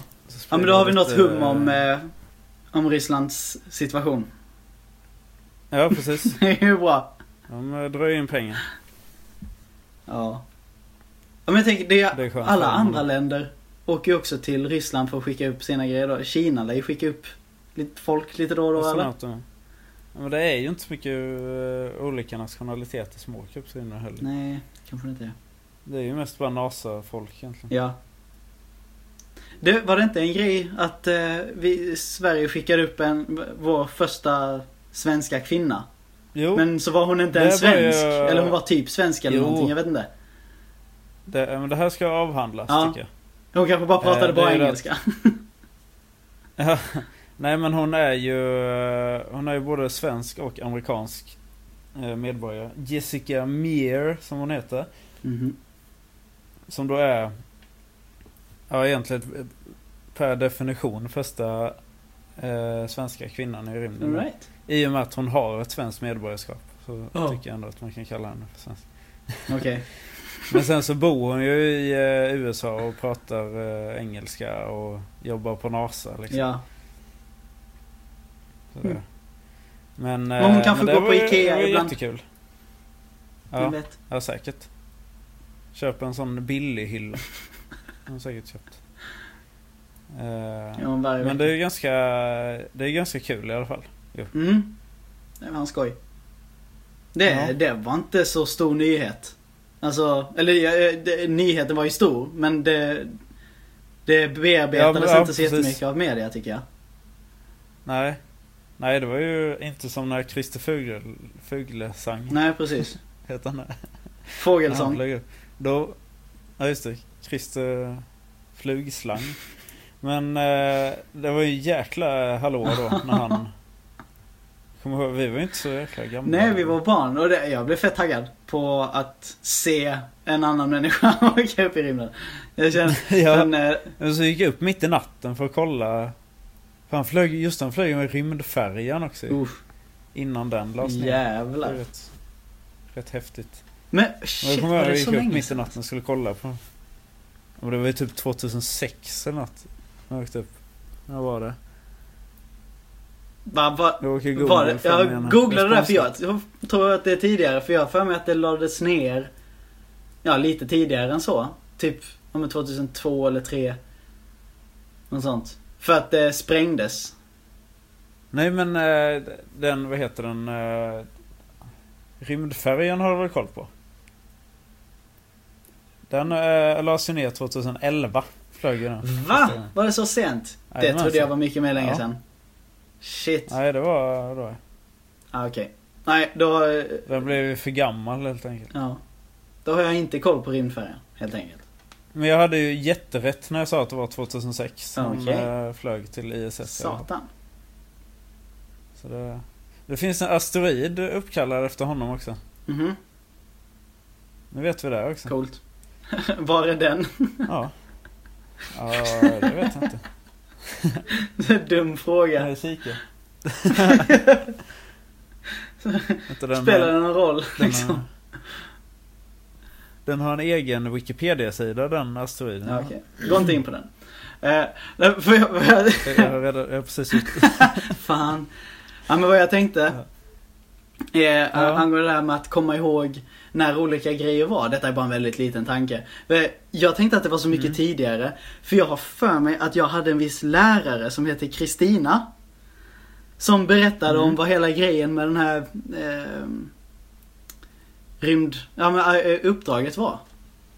Ja men då har vi något lite- hum om, eh, om Rysslands situation. Ja, precis. Det är ju bra. De eh, drar in pengar. Ja. Ja men jag tänker, det är, Det alla andra länder åker ju också till Ryssland för att skicka upp sina grejer då. Kina lär ju skicka upp lite folk lite då och då eller? Men det är ju inte så mycket uh, olika nationaliteter som åker på sina heller. Nej, kanske inte är. Det är ju mest bara NASA-folk egentligen. Ja. Det, var det inte en grej att eh, vi, Sverige skickade upp en, vår första svenska kvinna? Jo, Men så var hon inte Det en svensk. ju- Eller hon var typ svensk eller Jo. någonting, jag vet inte. det, men det här ska avhandlas Ja. tycker jag. Hon kanske bara pratade Eh, ju engelska. Nej men hon är ju eh, Hon är ju både svensk och amerikansk eh, medborgare. Jessica Meir som hon heter. Mhm. Som då är Ja egentligen per definition första eh, svenska kvinnan i rymden. Right. I och med att hon har ett svenskt medborgarskap. Så Ja. tycker jag ändå att man kan kalla henne för svensk. Okej. Men sen så bor hon ju i eh, USA och pratar eh, engelska och jobbar på NASA liksom. Ja. Mm. Men, Men hon eh, kanske men går på ju- Ikea det var ibland. jättekul. Ja, vet? ja, säkert. Köp en sån billig hylla. Hon har säkert köpt. Eh, Ja, men det är ganska, det är ganska kul i alla fall. Mm. Det var en skoj. Det, Ja. det var inte så stor nyhet. Alltså, eller ja, det, nyheten var ju stor men det, det bearbetades Ja, men- ja, inte så precis. jättemycket av media tycker jag. Nej. Nej, det var ju inte som när Christer Fugle, Fuglesang, Nej precis. heter han det? Fågelsång. Då, ja just det, Christer Flugslang. Men eh, det var ju jäkla hallå då när han... Kommer ihåg, vi var ju inte så jäkla gamla. Nej vi var barn och det, jag blev fett taggad på att se en annan människa åka upp i rymden. Jag känner, ja, den, eh, men så gick jag upp mitt i natten för att kolla. För han flög, just han flög med rymdfärjan också. usch, Innan den lades ner. Jävlar. rätt, rätt häftigt. Men Men shit jag kommer var ihåg jag gick så upp mitt i natten och skulle kolla på Och det var ju typ 2006 eller något. När jag åkte upp. När var det? Va, va, Jag var det? Jag googlade det för Respons- jag, jag tror att det är tidigare för jag har för mig att det lades ner Ja lite tidigare än så. Typ om 2002 eller 2003. Något sånt. För att det sprängdes. Nej men eh, den, vad heter den? Eh, rymdfärjan har du väl koll på? Den eh, lades ju ner 2011. Flög den. Va? Var det så sent? Det Jajamensan. trodde jag var mycket mer länge Ja. sedan. Shit. Nej det var då. Ah, Okej. Nej, då... Den blev ju för gammal helt enkelt. Ja. Då har jag inte koll på rymdfärjan, helt enkelt. Men jag hade ju jätterätt när jag sa att det var 2006 som Okej. eh, flög till ISS. Satan. Så det, det finns en asteroid uppkallad efter honom också. Mhm, Nu vet vi det också. coolt. Var är den? Ja. Ja, det vet jag inte. Dum fråga. Jag kikar. Spelar det någon roll? liksom? har, den har en egen Wikipedia-sida den asteroiden. Ja, Okej, gå inte in på den. Eh, för jag, jag, Jag, har redan, jag har precis gjort fan. Ja men vad jag tänkte. Är, Ja. Angående det här med att komma ihåg när olika grejer var. Detta är bara en väldigt liten tanke. För Jag tänkte att det var så mycket Mm. tidigare. För jag har för mig att jag hade en viss lärare som heter Kristina. Som berättade Mm. om vad hela grejen med den här eh, rymd, ja men eh, uppdraget var.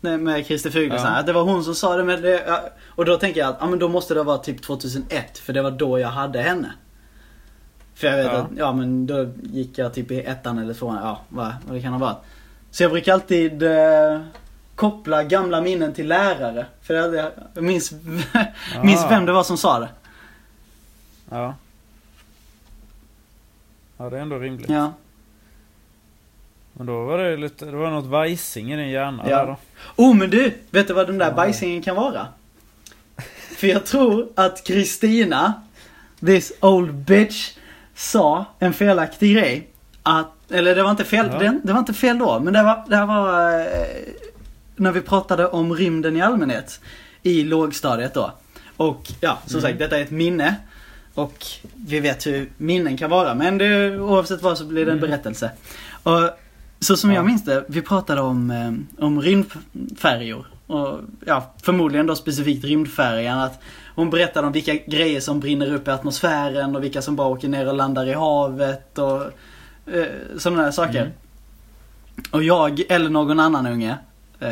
Med Christer Fuglesang. Ja. Att det var hon som sa det men det, ja, Och då tänker jag att ja, men då måste det vara typ 2001 för det var då jag hade henne. För jag vet Ja. att, ja men då gick jag typ i ettan eller tvåan, ja vad, vad det kan ha varit. Så jag brukar alltid eh, koppla gamla minnen till lärare. För jag, jag minns, minns Ah. vem det var som sa det. Ja. Ja, det är ändå rimligt. Ja. Men då var det lite, det var något vajsing i din hjärna Ja. där då. Oh men du, vet du vad den där Ja. bajsingen kan vara? För jag tror att Kristina, this old bitch, sa en felaktig grej. Att, eller det var inte fel, Ja. det, det var inte fel då, men det var, det här var eh, när vi pratade om rymden i allmänhet. I lågstadiet då. Och ja, som Mm. sagt detta är ett minne. Och vi vet hur minnen kan vara, men det, oavsett vad så blir det en Mm. berättelse. Och så som Ja. jag minns det, vi pratade om, eh, om rymdfärjor. Och ja, förmodligen då specifikt rymdfärjan. Att hon berättade om vilka grejer som brinner upp i atmosfären och vilka som bara åker ner och landar i havet och eh, sådana där saker. Mm. Och jag, eller någon annan unge, eh,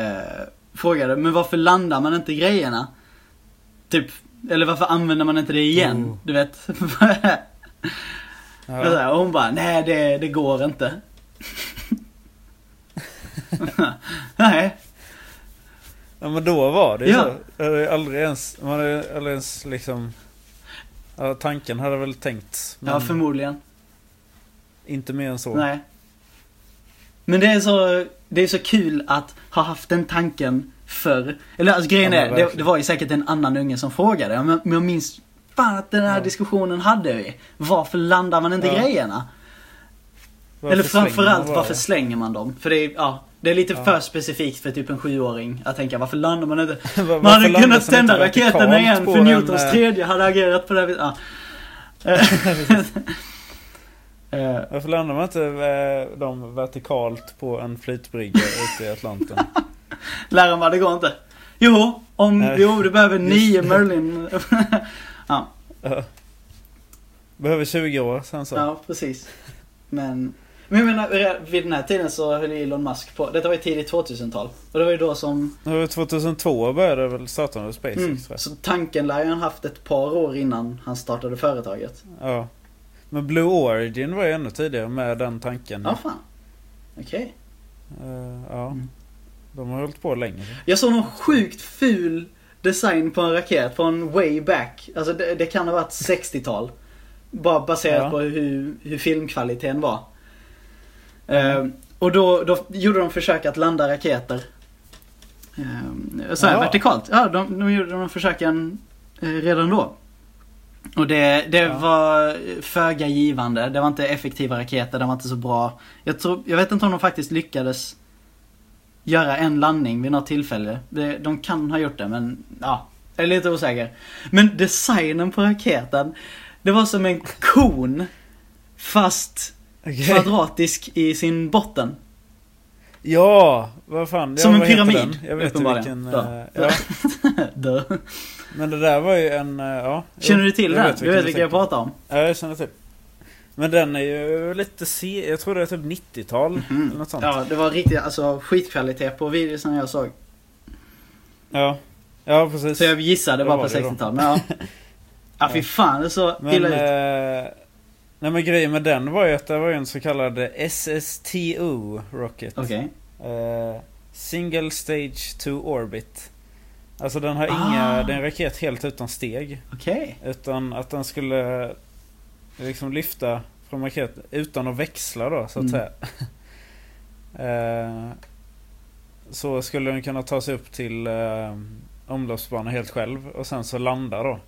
frågade, men varför landar man inte grejerna? Typ, eller varför använder man inte det igen? Oh. Du vet? Ja. Och så här, och hon bara, nej det, det går inte. Nej. Ja men då var det ju Ja. så. Aldrig ens, man hade aldrig ens liksom ja, Tanken hade väl tänkt Ja, förmodligen. inte mer än så. Nej. Men det är så, det är så kul att ha haft den tanken förr. Eller alltså grejen Ja, är, det, det var ju säkert en annan unge som frågade. Men, men jag minns fan att den här Ja. diskussionen hade vi. Varför landar man inte Ja. grejerna? Varför Eller framförallt varför slänger man dem? För det är, ja, det är lite Ja. för specifikt för typ en sjuåring att tänka varför landar man inte? Man hade kunnat tända raketerna igen för en, Newtons eh, tredje hade agerat på det här viset. Ja. Eh, Varför landar man inte eh, dem vertikalt på en flytbrygga ute i Atlanten? Läraren bara, det går inte. Jo, om, Nej. jo du behöver nio. Merlin. Ja. Behöver 20 år sen så. ja, precis. Men, Men jag menar, vid den här tiden så höll Elon Musk på. Detta var ju tidigt 2000-tal. Och det var ju då som... Det var 2002 började väl starta med SpaceX Mm, tror jag. så tanken lär ju han haft ett par år innan han startade företaget. Ja. Men Blue Origin var ju ännu tidigare med den tanken. Ja, fan. Okej. Eh, ja. Mm. De har hållit på längre. Jag såg någon sjukt ful design på en raket från way back. Alltså det, det kan ha varit 60-tal. Bara baserat Ja. på hur, hur filmkvaliteten var. Eh, och då, då gjorde de försök att landa raketer. Eh, så här Ja. vertikalt. Ja, de, de gjorde de försöken eh, redan då. Och det, det Ja. var föga givande. Det var inte effektiva raketer, det var inte så bra. Jag, tror, jag vet inte om de faktiskt lyckades göra en landning vid något tillfälle. Det, de kan ha gjort det, men ja. Jag är lite osäker. Men designen på raketen, det var som en kon. Fast Okej. kvadratisk i sin botten. Ja, vad fan. Som ja, en pyramid? Jag vet inte vilken. Ja. eh, ja. Dö. Men det där var ju en, eh, ja. Känner du till jag den? Du vet vilka jag pratar om? Ja, jag känner till. Men den är ju lite se, jag tror det är typ 90-tal Mhm. eller något sånt. Ja, det var riktigt, alltså skitkvalitet på videon jag såg. Ja, ja precis. Så jag gissade Det bara var på det då. 60-tal, men ja. Ja fy fan, det såg Men, illa ut. eh, nej men grejen med den var ju att det var en så kallad SSTO Rocket. Okej. Eh, single stage to orbit. Alltså den har Ah. inga, det är en raket helt utan steg. Okej. Utan att den skulle liksom lyfta från raketen utan att växla då så att Mm. säga. eh, så skulle den kunna ta sig upp till eh, omloppsbanan helt själv och sen så landa då.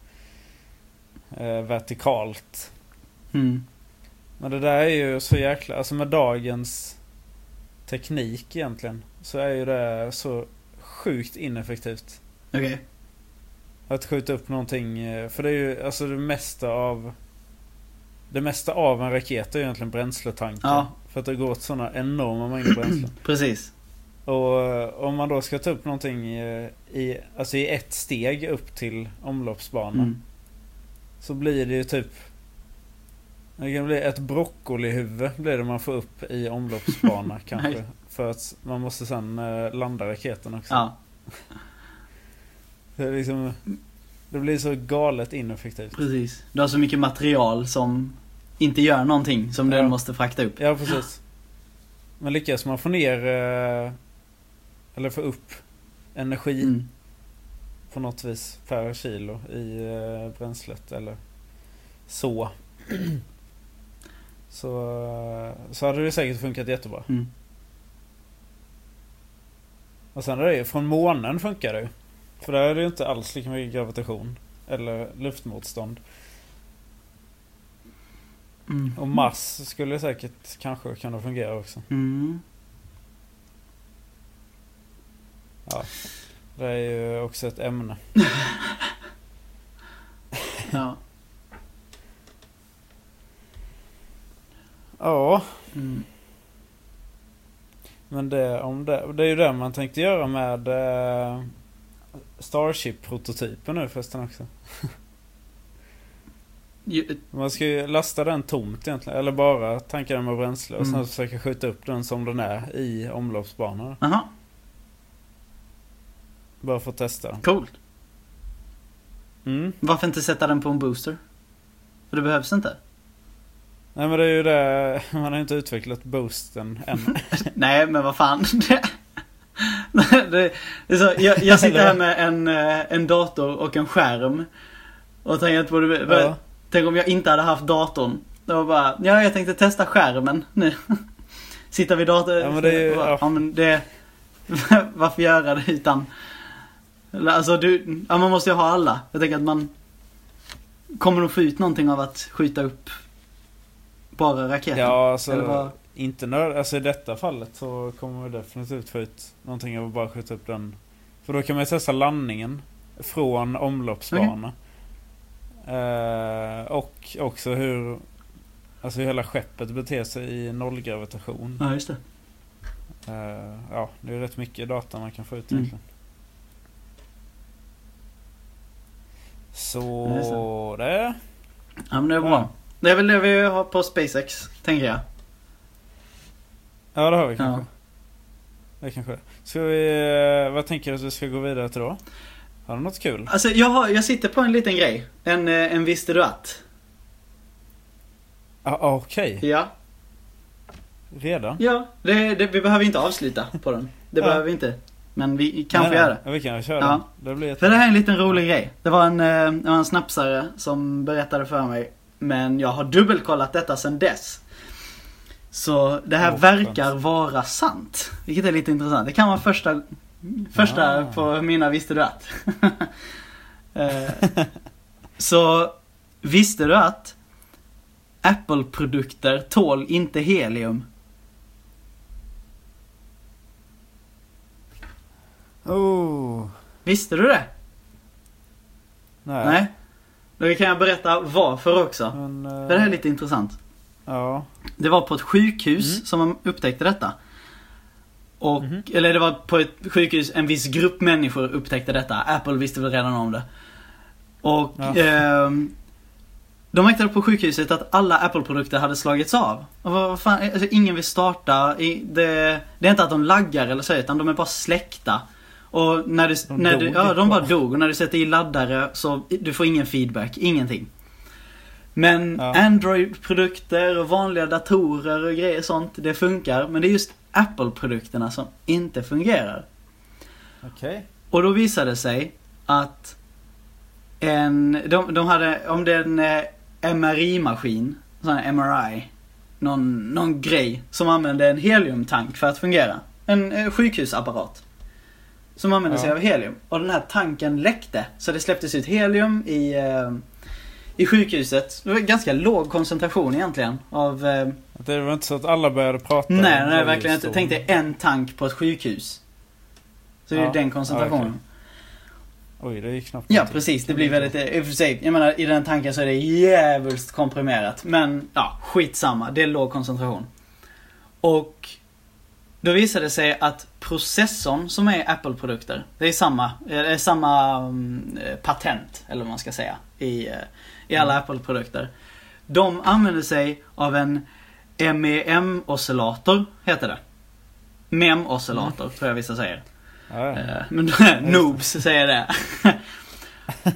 Vertikalt. Mm. Men det där är ju så jäkla, alltså med dagens teknik egentligen. Så är ju det så sjukt ineffektivt. Okej. Att skjuta upp någonting. eh, För det är ju alltså det mesta av Det mesta av en raket är ju egentligen bränsletanken. Ja. För att det går åt sådana enorma mängder bränsle. Precis. Och eh, om man då ska ta upp någonting eh, i, alltså i ett steg upp till omloppsbanan. Mm. Så blir det ju typ Det kan bli ett broccolihuvud blir det man får upp i omloppsbana kanske. För att man måste sen eh, landa raketen också. Ja, Det, liksom, det blir så galet ineffektivt. precis. Du har så mycket material som inte gör någonting som Ja. den måste frakta upp. Ja precis. Men lyckas man få ner eh, eller få upp energi Mm. på något vis per kilo i eh, bränslet eller så. Så, eh, så hade det säkert funkat jättebra. Mm. Och sen är det ju, från månen funkar det ju. För där är det ju inte alls lika mycket gravitation. Eller luftmotstånd. Mm. Och Mars skulle säkert kanske kunna fungera också. Mm. Ja. Det är ju också ett ämne. Ja. Ja, Mm. men det, om det, det är ju det man tänkte göra med eh, Starship-prototypen nu förresten också. Man ska ju lasta den tomt egentligen, eller bara tanka den med bränsle och sen Mm. försöka skjuta upp den som den är i omloppsbanan. Aha, Bara för att testa coolt. Mm. Varför inte sätta den på en booster? För det behövs inte. Nej men det är ju det, man har inte utvecklat boosten än. Nej, men vad fan. det, det är så, jag, jag sitter här med en, eh, en dator och en skärm. Och tänker på det. Ja. Tänk om jag inte hade haft datorn. Var bara, ja jag tänkte testa skärmen nu. Sitta vid datorn. Ja, men det är ju- ja. ja. men det, varför göra det utan, alltså du, ja man måste ju ha alla. Jag tänker att man kommer nog få ut någonting av att skjuta upp bara raketen. Ja, alltså vad? inte nörd, alltså i detta fallet så kommer man definitivt få ut någonting av att bara skjuta upp den. För då kan man ju testa landningen från omloppsbana. Eh, och också hur, alltså hur hela skeppet beter sig i nollgravitation. Ja, just det. Eh, ja, det är rätt mycket data man kan få ut Mm. egentligen. Så Ja, just det. Ja men det är bra. Ja. Det är väl det vi har på SpaceX, tänker jag. Ja det har vi kanske. Ja. Det kanske det. Ska vi, eh, vad tänker du att vi ska gå vidare till då? Har du något kul? Alltså jag, har, jag sitter på en liten grej. En, eh, en visste du att? Ah, Okej, Ja. redan? Ja, det, det, vi behöver inte avsluta på den. Det Ja. behöver vi inte. Men vi kan få göra det. Ja, vi kan köra Ja. den. Det blir För det här är en liten rolig grej. Det var en, eh, det var en snapsare som berättade för mig. Men jag har dubbelkollat detta sedan dess. Så det här Åh, verkar skönt. vara sant. Vilket är lite intressant. Det kan vara första, första Ah. på mina visste du att. Eh, Så visste du att Apple-produkter tål inte helium? Oh, Visste du det? nej. Nej. Då kan jag berätta varför också. Men, eh, det här är lite intressant. Ja. Det var på ett sjukhus Mm. som man upptäckte detta. Och, Mhm. eller det var på ett sjukhus, en viss grupp människor upptäckte detta. Apple visste väl redan om det. Och Ja. ehm, de märkte på sjukhuset att alla Apple-produkter hade slagits av. Och vad fan, alltså, ingen vill starta. Det, det är inte att de laggar eller så, utan de är bara släckta. Och när du, De när du, dog ja de bara dog. Och när du sätter i laddare så du får ingen feedback, ingenting. Men Ja. Android-produkter och vanliga datorer och grejer sånt, det funkar. Men det är just Apple-produkterna som inte fungerar. Okej. Och då visade det sig att en, de, de hade, om det är en eh, MRI-maskin, sån här MRI, någon, någon grej som använde en heliumtank för att fungera. En eh, sjukhusapparat. Som använde sig Ja. av helium. Och den här tanken läckte. Så det släpptes ut helium i, eh, i sjukhuset. Det var ganska låg koncentration egentligen av eh, Det var inte så att alla började prata Nej, nej verkligen inte. Tänk dig en tank på ett sjukhus. Så det är Ja, den koncentrationen. ja, Oj, det ju knappt Ja, precis. Det blir väldigt, i och för sig, jag menar i den tanken så är det jävligt komprimerat. Men ja, skitsamma. Det är låg koncentration. Och då visade det sig att processorn som är Apple-produkter, det är samma, det är samma mm, eh, patent, eller vad man ska säga, i, eh, i alla Apple-produkter. De använder sig av en MEM-oscillator, heter det. MEM-oscillator, tror jag vissa säger. Ja, ja. Eh, Men noobs säger det.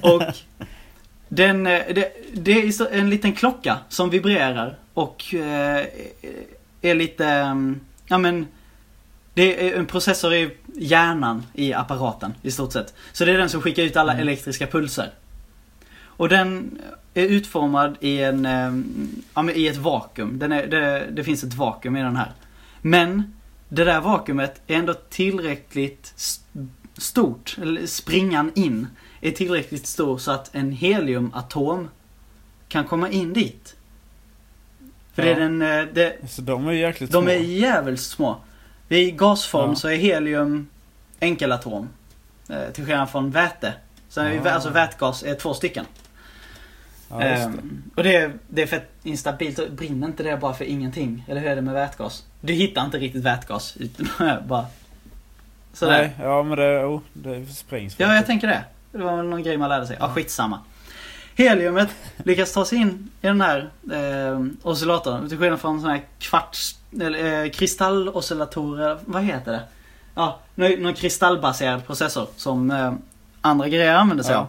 och den, eh, det, det är en liten klocka som vibrerar och eh, är lite, mm, ja men det är en processor i hjärnan i apparaten i stort sett. Så det är den som skickar ut alla Mm. elektriska pulser. Och den är utformad i en, eh, ja, men i ett vakuum. Den är, det, det finns ett vakuum i den här. Men det där vakuumet är ändå tillräckligt stort, eller springan in är tillräckligt stor så att en heliumatom kan komma in dit. För det är Ja. den, eh, det, Så de är jäkligt de små. är jävligt små. I gasform Ja. så är helium enkelatom. Eh, till skillnad från väte. Så är Ah. alltså vätgas är två stycken. Ja, det. Ehm, och det är, det är för att instabilt. Brinner inte det bara för ingenting? Eller hur är det med vätgas? Du hittar inte riktigt vätgas. Bara... Sådär. Nej, ja men det, oh, det sprängs. Ja, jag tänker det. Det var någon grej man lärde sig. Ja, skitsamma. Heliumet lyckas ta sig in i den här eh, oscillatorn. Till skillnad från sån här kvarts... Eller eh, kristalloscillatorer. Vad heter det? Ja, någon, kristallbaserad processor som eh, andra grejer använder sig Ja. av.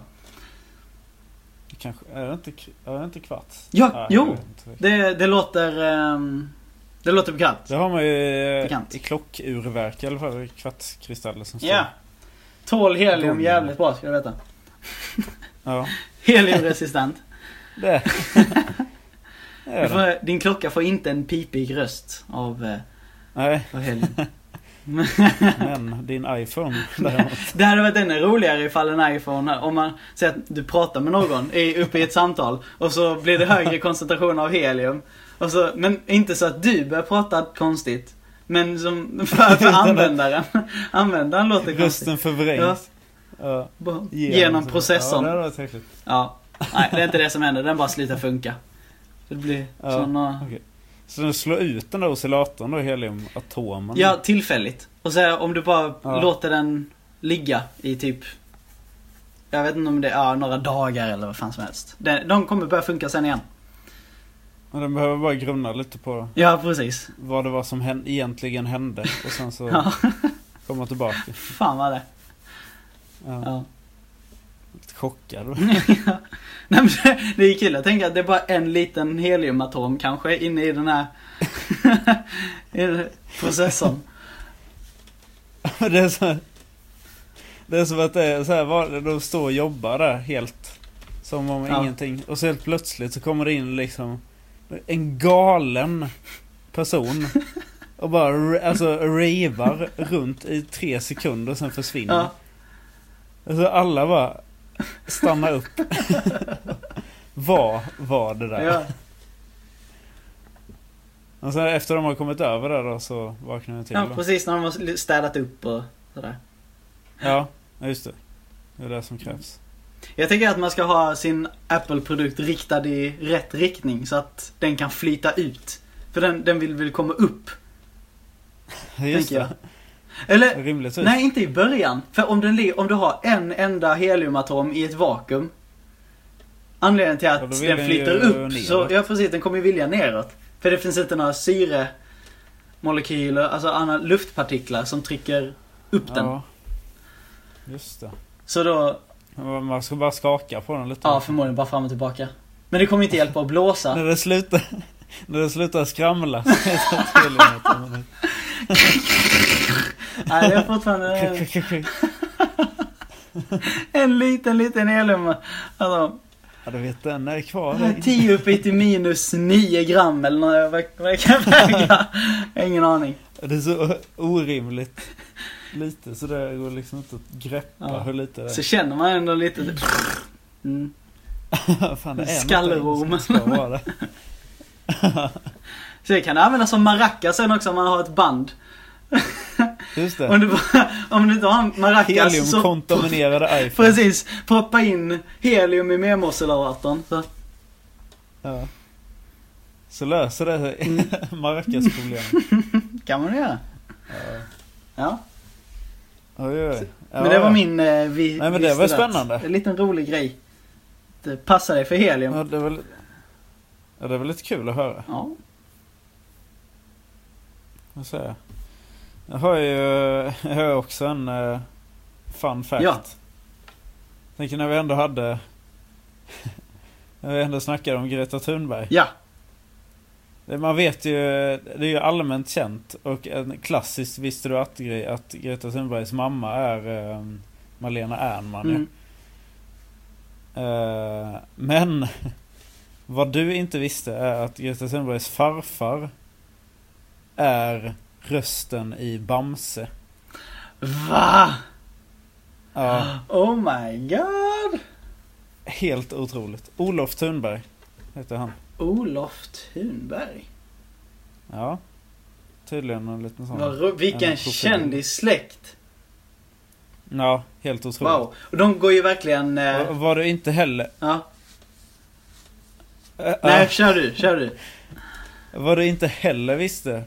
Kanske, är det inte, är det inte kvarts? Ja, jag jo. Det, det låter... ehm, det låter bekant. Det har man ju eh, Bekant. i klockurverk i alla fall. Kvartskristaller som står. Ja. Tål helium jävligt bra ska du veta. Ja. Heliumresistent. Det. får, din klocka får inte en pipig röst av, eh, Nej, av helium. men din iPhone däremot. Det hade varit ännu roligare ifall en iPhone, om man säger att du pratar med någon i, uppe i ett samtal och så blir det högre koncentration av helium. Och så, men inte så att du börjar prata konstigt. Men som för, för användaren. Användaren låter konstigt. Rösten förvrängs. Ja. Bara Genom Ja, processorn. det varit häftigt. Ja. Nej, det är inte det som händer. Den bara slutar funka. Det blir Ja, såna... okej. Så du slår ut den där oscillatorn då, heliumatomen? Ja, tillfälligt. Och så om du bara Ja. låter den ligga i typ Jag vet inte om det är ja, några dagar eller vad fan som helst. De, de kommer börja funka sen igen. Och den behöver bara grunna lite på Ja, precis. vad det var som hän- egentligen hände. Och sen så Ja, komma tillbaka. fan vad det. Ja. Ja. Chockad. Nej, men det, det är kul, jag tänker att det är bara en liten heliumatom kanske inne i den här i den här processorn. det är så Det är som att det är så här, de står och jobbar där helt Som om Ja. ingenting Och så helt plötsligt så kommer det in liksom En galen person Och bara alltså ravar runt i tre sekunder och sen försvinner Ja, Alltså alla bara stannar upp Vad var det där? ja, Och sen efter de har kommit över där då så vaknar jag till ja, precis när de har städat upp och sådär. Ja, just det Det är det som krävs Jag tänker att man ska ha sin Apple-produkt riktad i rätt riktning så att den kan flyta ut. För den, den vill väl komma upp, Just tänker jag. Eller, rimligtvis nej inte i början. För om, den, om du har en enda heliumatom i ett vakuum. Anledningen till att den den flyter ju upp, så, ja precis, den kommer ju vilja neråt. För det finns inte några syremolekyler, alltså andra luftpartiklar som trycker upp den. Ja Just det Så då, Man ska bara skaka på den lite. ja förmodligen bara fram och tillbaka. Men det kommer inte hjälpa att blåsa. När det slutar, när det slutar skramla så. Nej, det är fortfarande en liten, liten helium. Alltså, Ja, du vet den är kvar. Den är 10 uppe till minus 9 gram eller något, vad, vad det kan väga. Ingen aning. Det är så orimligt lite så det går liksom inte att greppa Ja. hur lite det Så är. känner man ändå lite mm. Fan, det är Skallerorm. Så det kan användas som maracas sen också om man har ett band. Just Om det. du, bara, om du inte har maracas så... Heliumkontaminerade iPhone. Precis, proppa in helium i memosolatorn. Så. Ja. Så löser det Mm. Maracas-problemet. kan man göra. Ja. Ja. Oj, oj. Ja, Men det var min eh, vi, Nej, men det var spännande. En liten rolig grej. Det passar dig för helium. Ja, det väl... Ja, det väl lite kul att höra. Ja. Jag? Jag har ju jag har också en uh, fun fact. Ja. Tänker när vi ändå hade... när vi ändå snackade om Greta Thunberg. Ja. Man vet ju, det är ju allmänt känt och en klassiskt visste du att, grej att Greta Thunbergs mamma är eh, Malena Ernman. Mm. Eh, Men vad du inte visste är att Greta Thunbergs farfar är rösten i Bamse. Va? Ja, Oh my god. helt otroligt. Olof Thunberg heter han. Olof Thunberg. Ja. Tydligen en liten sån. Vad ro- Vilken kändissläkt. Ja, helt otroligt. Wow. Och de går ju verkligen... Eh, Och Var du inte heller... ja. äh, Nej, ja, kör du, kör du. vad du inte heller visste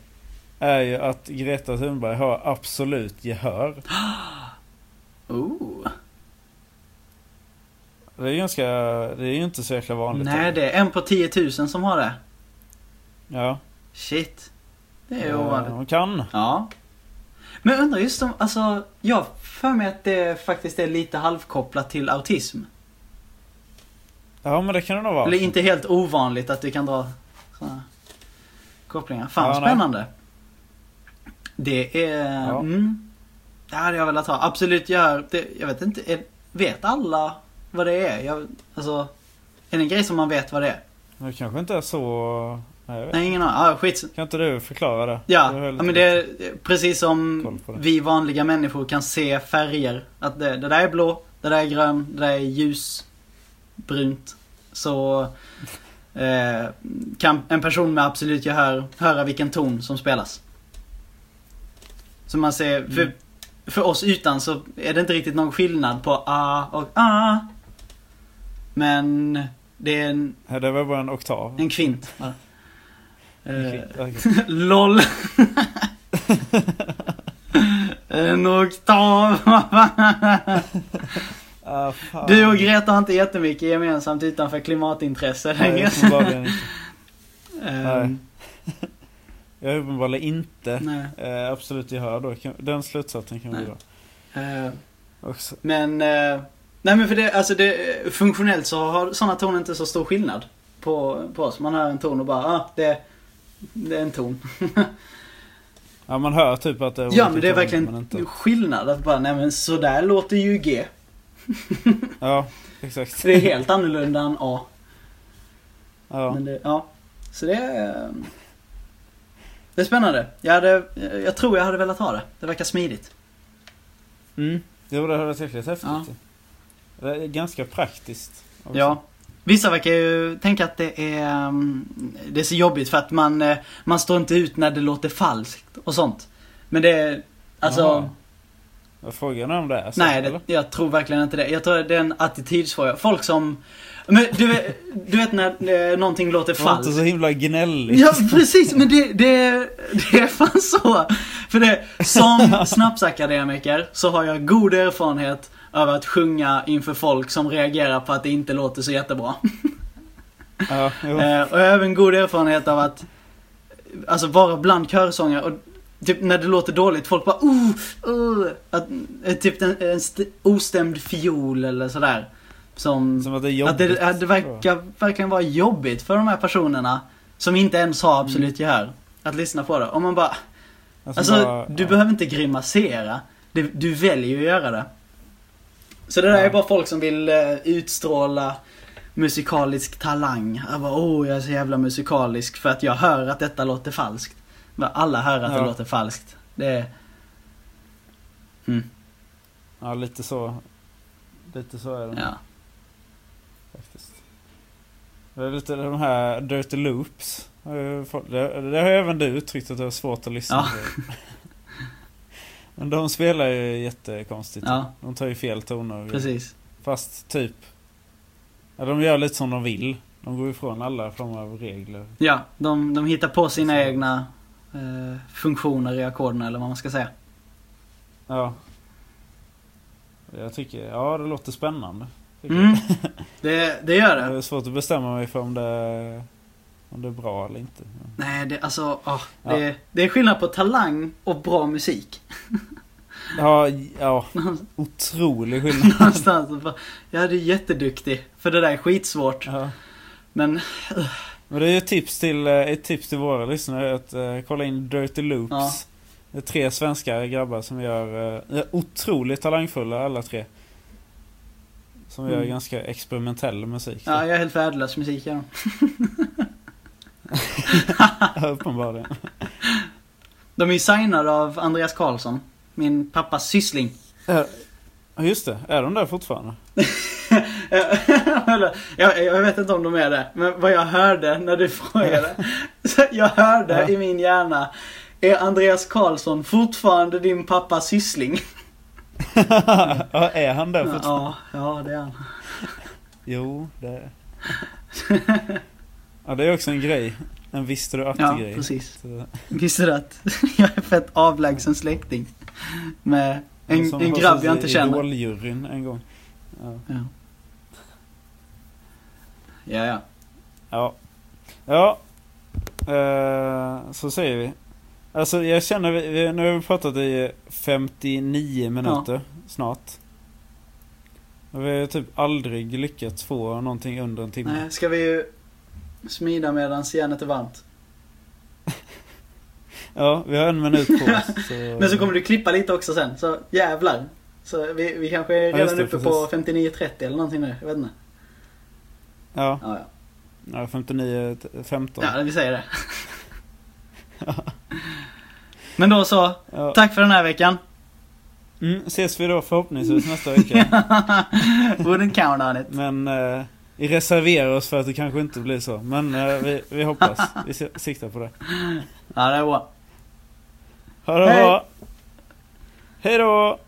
är ju att Greta Thunberg har absolut gehör. Oh. Det är ganska... Det är ju inte så jäkla vanligt. Nej, det är en på 10 000 som har det. Ja. Shit. Det är Eh, ovanligt. Hon kan. Ja. Men jag undrar just om, alltså, jag för mig att det faktiskt är lite halvkopplat till autism. Ja men det kan det nog vara. Eller inte helt ovanligt att du kan dra sådana kopplingar. Fan Ja, nej. Det är... Ja. Mm, det hade jag velat ha. Absolut gör... Det, jag vet inte, är, vet alla vad det är? Jag, alltså, är det en grej som man vet vad det är? Det kanske inte är så... Nej. Nej, ingen aning. Ah, skit. Kan inte du förklara det? Ja, har ja men det är precis som det. vi vanliga människor kan se färger. Att det, det där är blå, det där är grön, det där är ljusbrunt. Så eh, kan en person med absolut gehör höra vilken ton som spelas. Så man ser, för, Mm. för oss utan så är det inte riktigt någon skillnad på A och A. Men det är en, Ja, det var bara en oktav. en kvint. va? Eh, Okej. LOL. en oktav. Ah. Du och Greta har inte jättemycket gemensamt utanför klimatintresse Nej, längre. uppenbarligen inte. Ehm, Jag har uppenbarligen inte eh, absolut gehör då. Den slutsatsen kan vi Nej. dra. Eh, Också. men, eh, nej men för det, alltså det, funktionellt så har sådana toner inte så stor skillnad på, på oss. Man hör en ton och bara, ah, det, det är en ton. Ja man hör typ att det är Ja men det är verkligen inte. skillnad att bara, nej men så där låter ju G. Ja, exakt. Det är helt annorlunda än A. Ja. Det, ja. Så det är... Det är spännande. Jag, hade, jag tror jag hade velat ha det. Det verkar smidigt. Mm. Jo det hade varit riktigt häftigt. Ja. Det är ganska praktiskt. också. Ja. Vissa verkar ju tänka att det är, ehm, det är så jobbigt för att man, eh, man står inte ut när det låter falskt och sånt. Men det alltså... Jaha. Jag frågar om det är så. nej, det, jag tror verkligen inte det. Jag tror det är en attitydsfråga. Folk som... Men du, vet- du vet när eh, någonting låter Det var inte falskt. så himla gnälligt. Ja precis, men det, det, det är fan så. För det, som snapsakademiker så har jag god erfarenhet av att sjunga inför folk som reagerar på att det inte låter så jättebra. Ja, jo. Eh, och jag har även god erfarenhet av att Alltså vara bland körsångare och Typ när det låter dåligt, folk bara uh, uh, att, eh, Typ en, en st- ostämd fiol eller sådär Som, Som att det är jobbigt. att det, att det verkar verkligen vara jobbigt för de här personerna Som inte ens har absolut gehör Att lyssna på det. Och man bara Alltså, bara- du ja. behöver inte grimasera. Du, du väljer att göra det. Så det där Ja. är bara folk som vill eh, utstråla musikalisk talang. Jag bara, oh jag är så jävla musikalisk för att jag hör att detta låter falskt. Men alla hör att det Ja. låter falskt. Det är... Mm, Ja, lite så. Lite så är det ja. faktiskt. Det är lite de här Dirty Loops. Det, det har även du uttryckt att det är svårt att lyssna Ja. på. Men de spelar ju jättekonstigt. Ja, De tar ju fel toner. precis. Fast typ... Ja, de gör lite som de vill. De går ifrån alla former av regler. Ja, de, de hittar på sina Så. egna funktioner i ackorden eller vad man ska säga. Ja. Jag tycker, ja det låter spännande. Mm, jag. det, det gör det. Det är svårt att bestämma mig för om det, om det är bra eller inte. Nej, det, alltså, Ja. det, det är skillnad på talang och bra musik. Ja, ja otrolig skillnad. Någonstans. och bara, Ja, du är jätteduktig. För det där är skitsvårt. Ja. Men, Men det är ju ett tips till, eh, ett tips till våra lyssnare att eh, kolla in Dirty Loops. Ja. Det är tre svenska grabbar som gör, är otroligt talangfulla alla tre. Som gör Mm. ganska experimentell musik. ja, jag är helt värdelös musik. Ja, uppenbarligen. De är ju signade av Andreas Karlsson. Min pappas syssling. Ja, just det. Är de där fortfarande? Jag, jag vet inte om de är det. Men vad jag hörde när du frågade. Jag hörde Ja. i min hjärna. Är Andreas Karlsson fortfarande din pappas syssling? ja, är han där fortfarande? Ja, ja, det är han. Jo, det Ja, det är också en grej. En visste du Ja, att-grej. precis. Så- Visste du att jag är fett avlägsen släkting? Med en, en grabb jag inte känner. Idoljuryn en gång. Ja. Ja. Ja, ja. Ja. Ja. Eh, så säger vi. Alltså jag känner, vi, nu har vi pratat i 59 minuter snart. Och vi har typ aldrig lyckats få någonting under en timme. Nej, ska vi ju smida medans järnet är varmt. Ja, vi har en minut på oss. Så... Men så kommer du klippa lite också sen, så jävlar. Så vi, vi kanske är Ja, redan just det, uppe precis. på 59.30 eller någonting nu, jag vet inte. Ja, Ja, ja. ja 59, 15. ja vi säger det. Men då så, Ja. tack för den här veckan. Mm, ses vi då förhoppningsvis nästa vecka. Wouldn't count on it. Men eh, vi reserverar oss för att det kanske inte blir så. Men eh, vi, vi hoppas. Vi siktar på det. Ja, det är bra. Ha det bra! Hej då!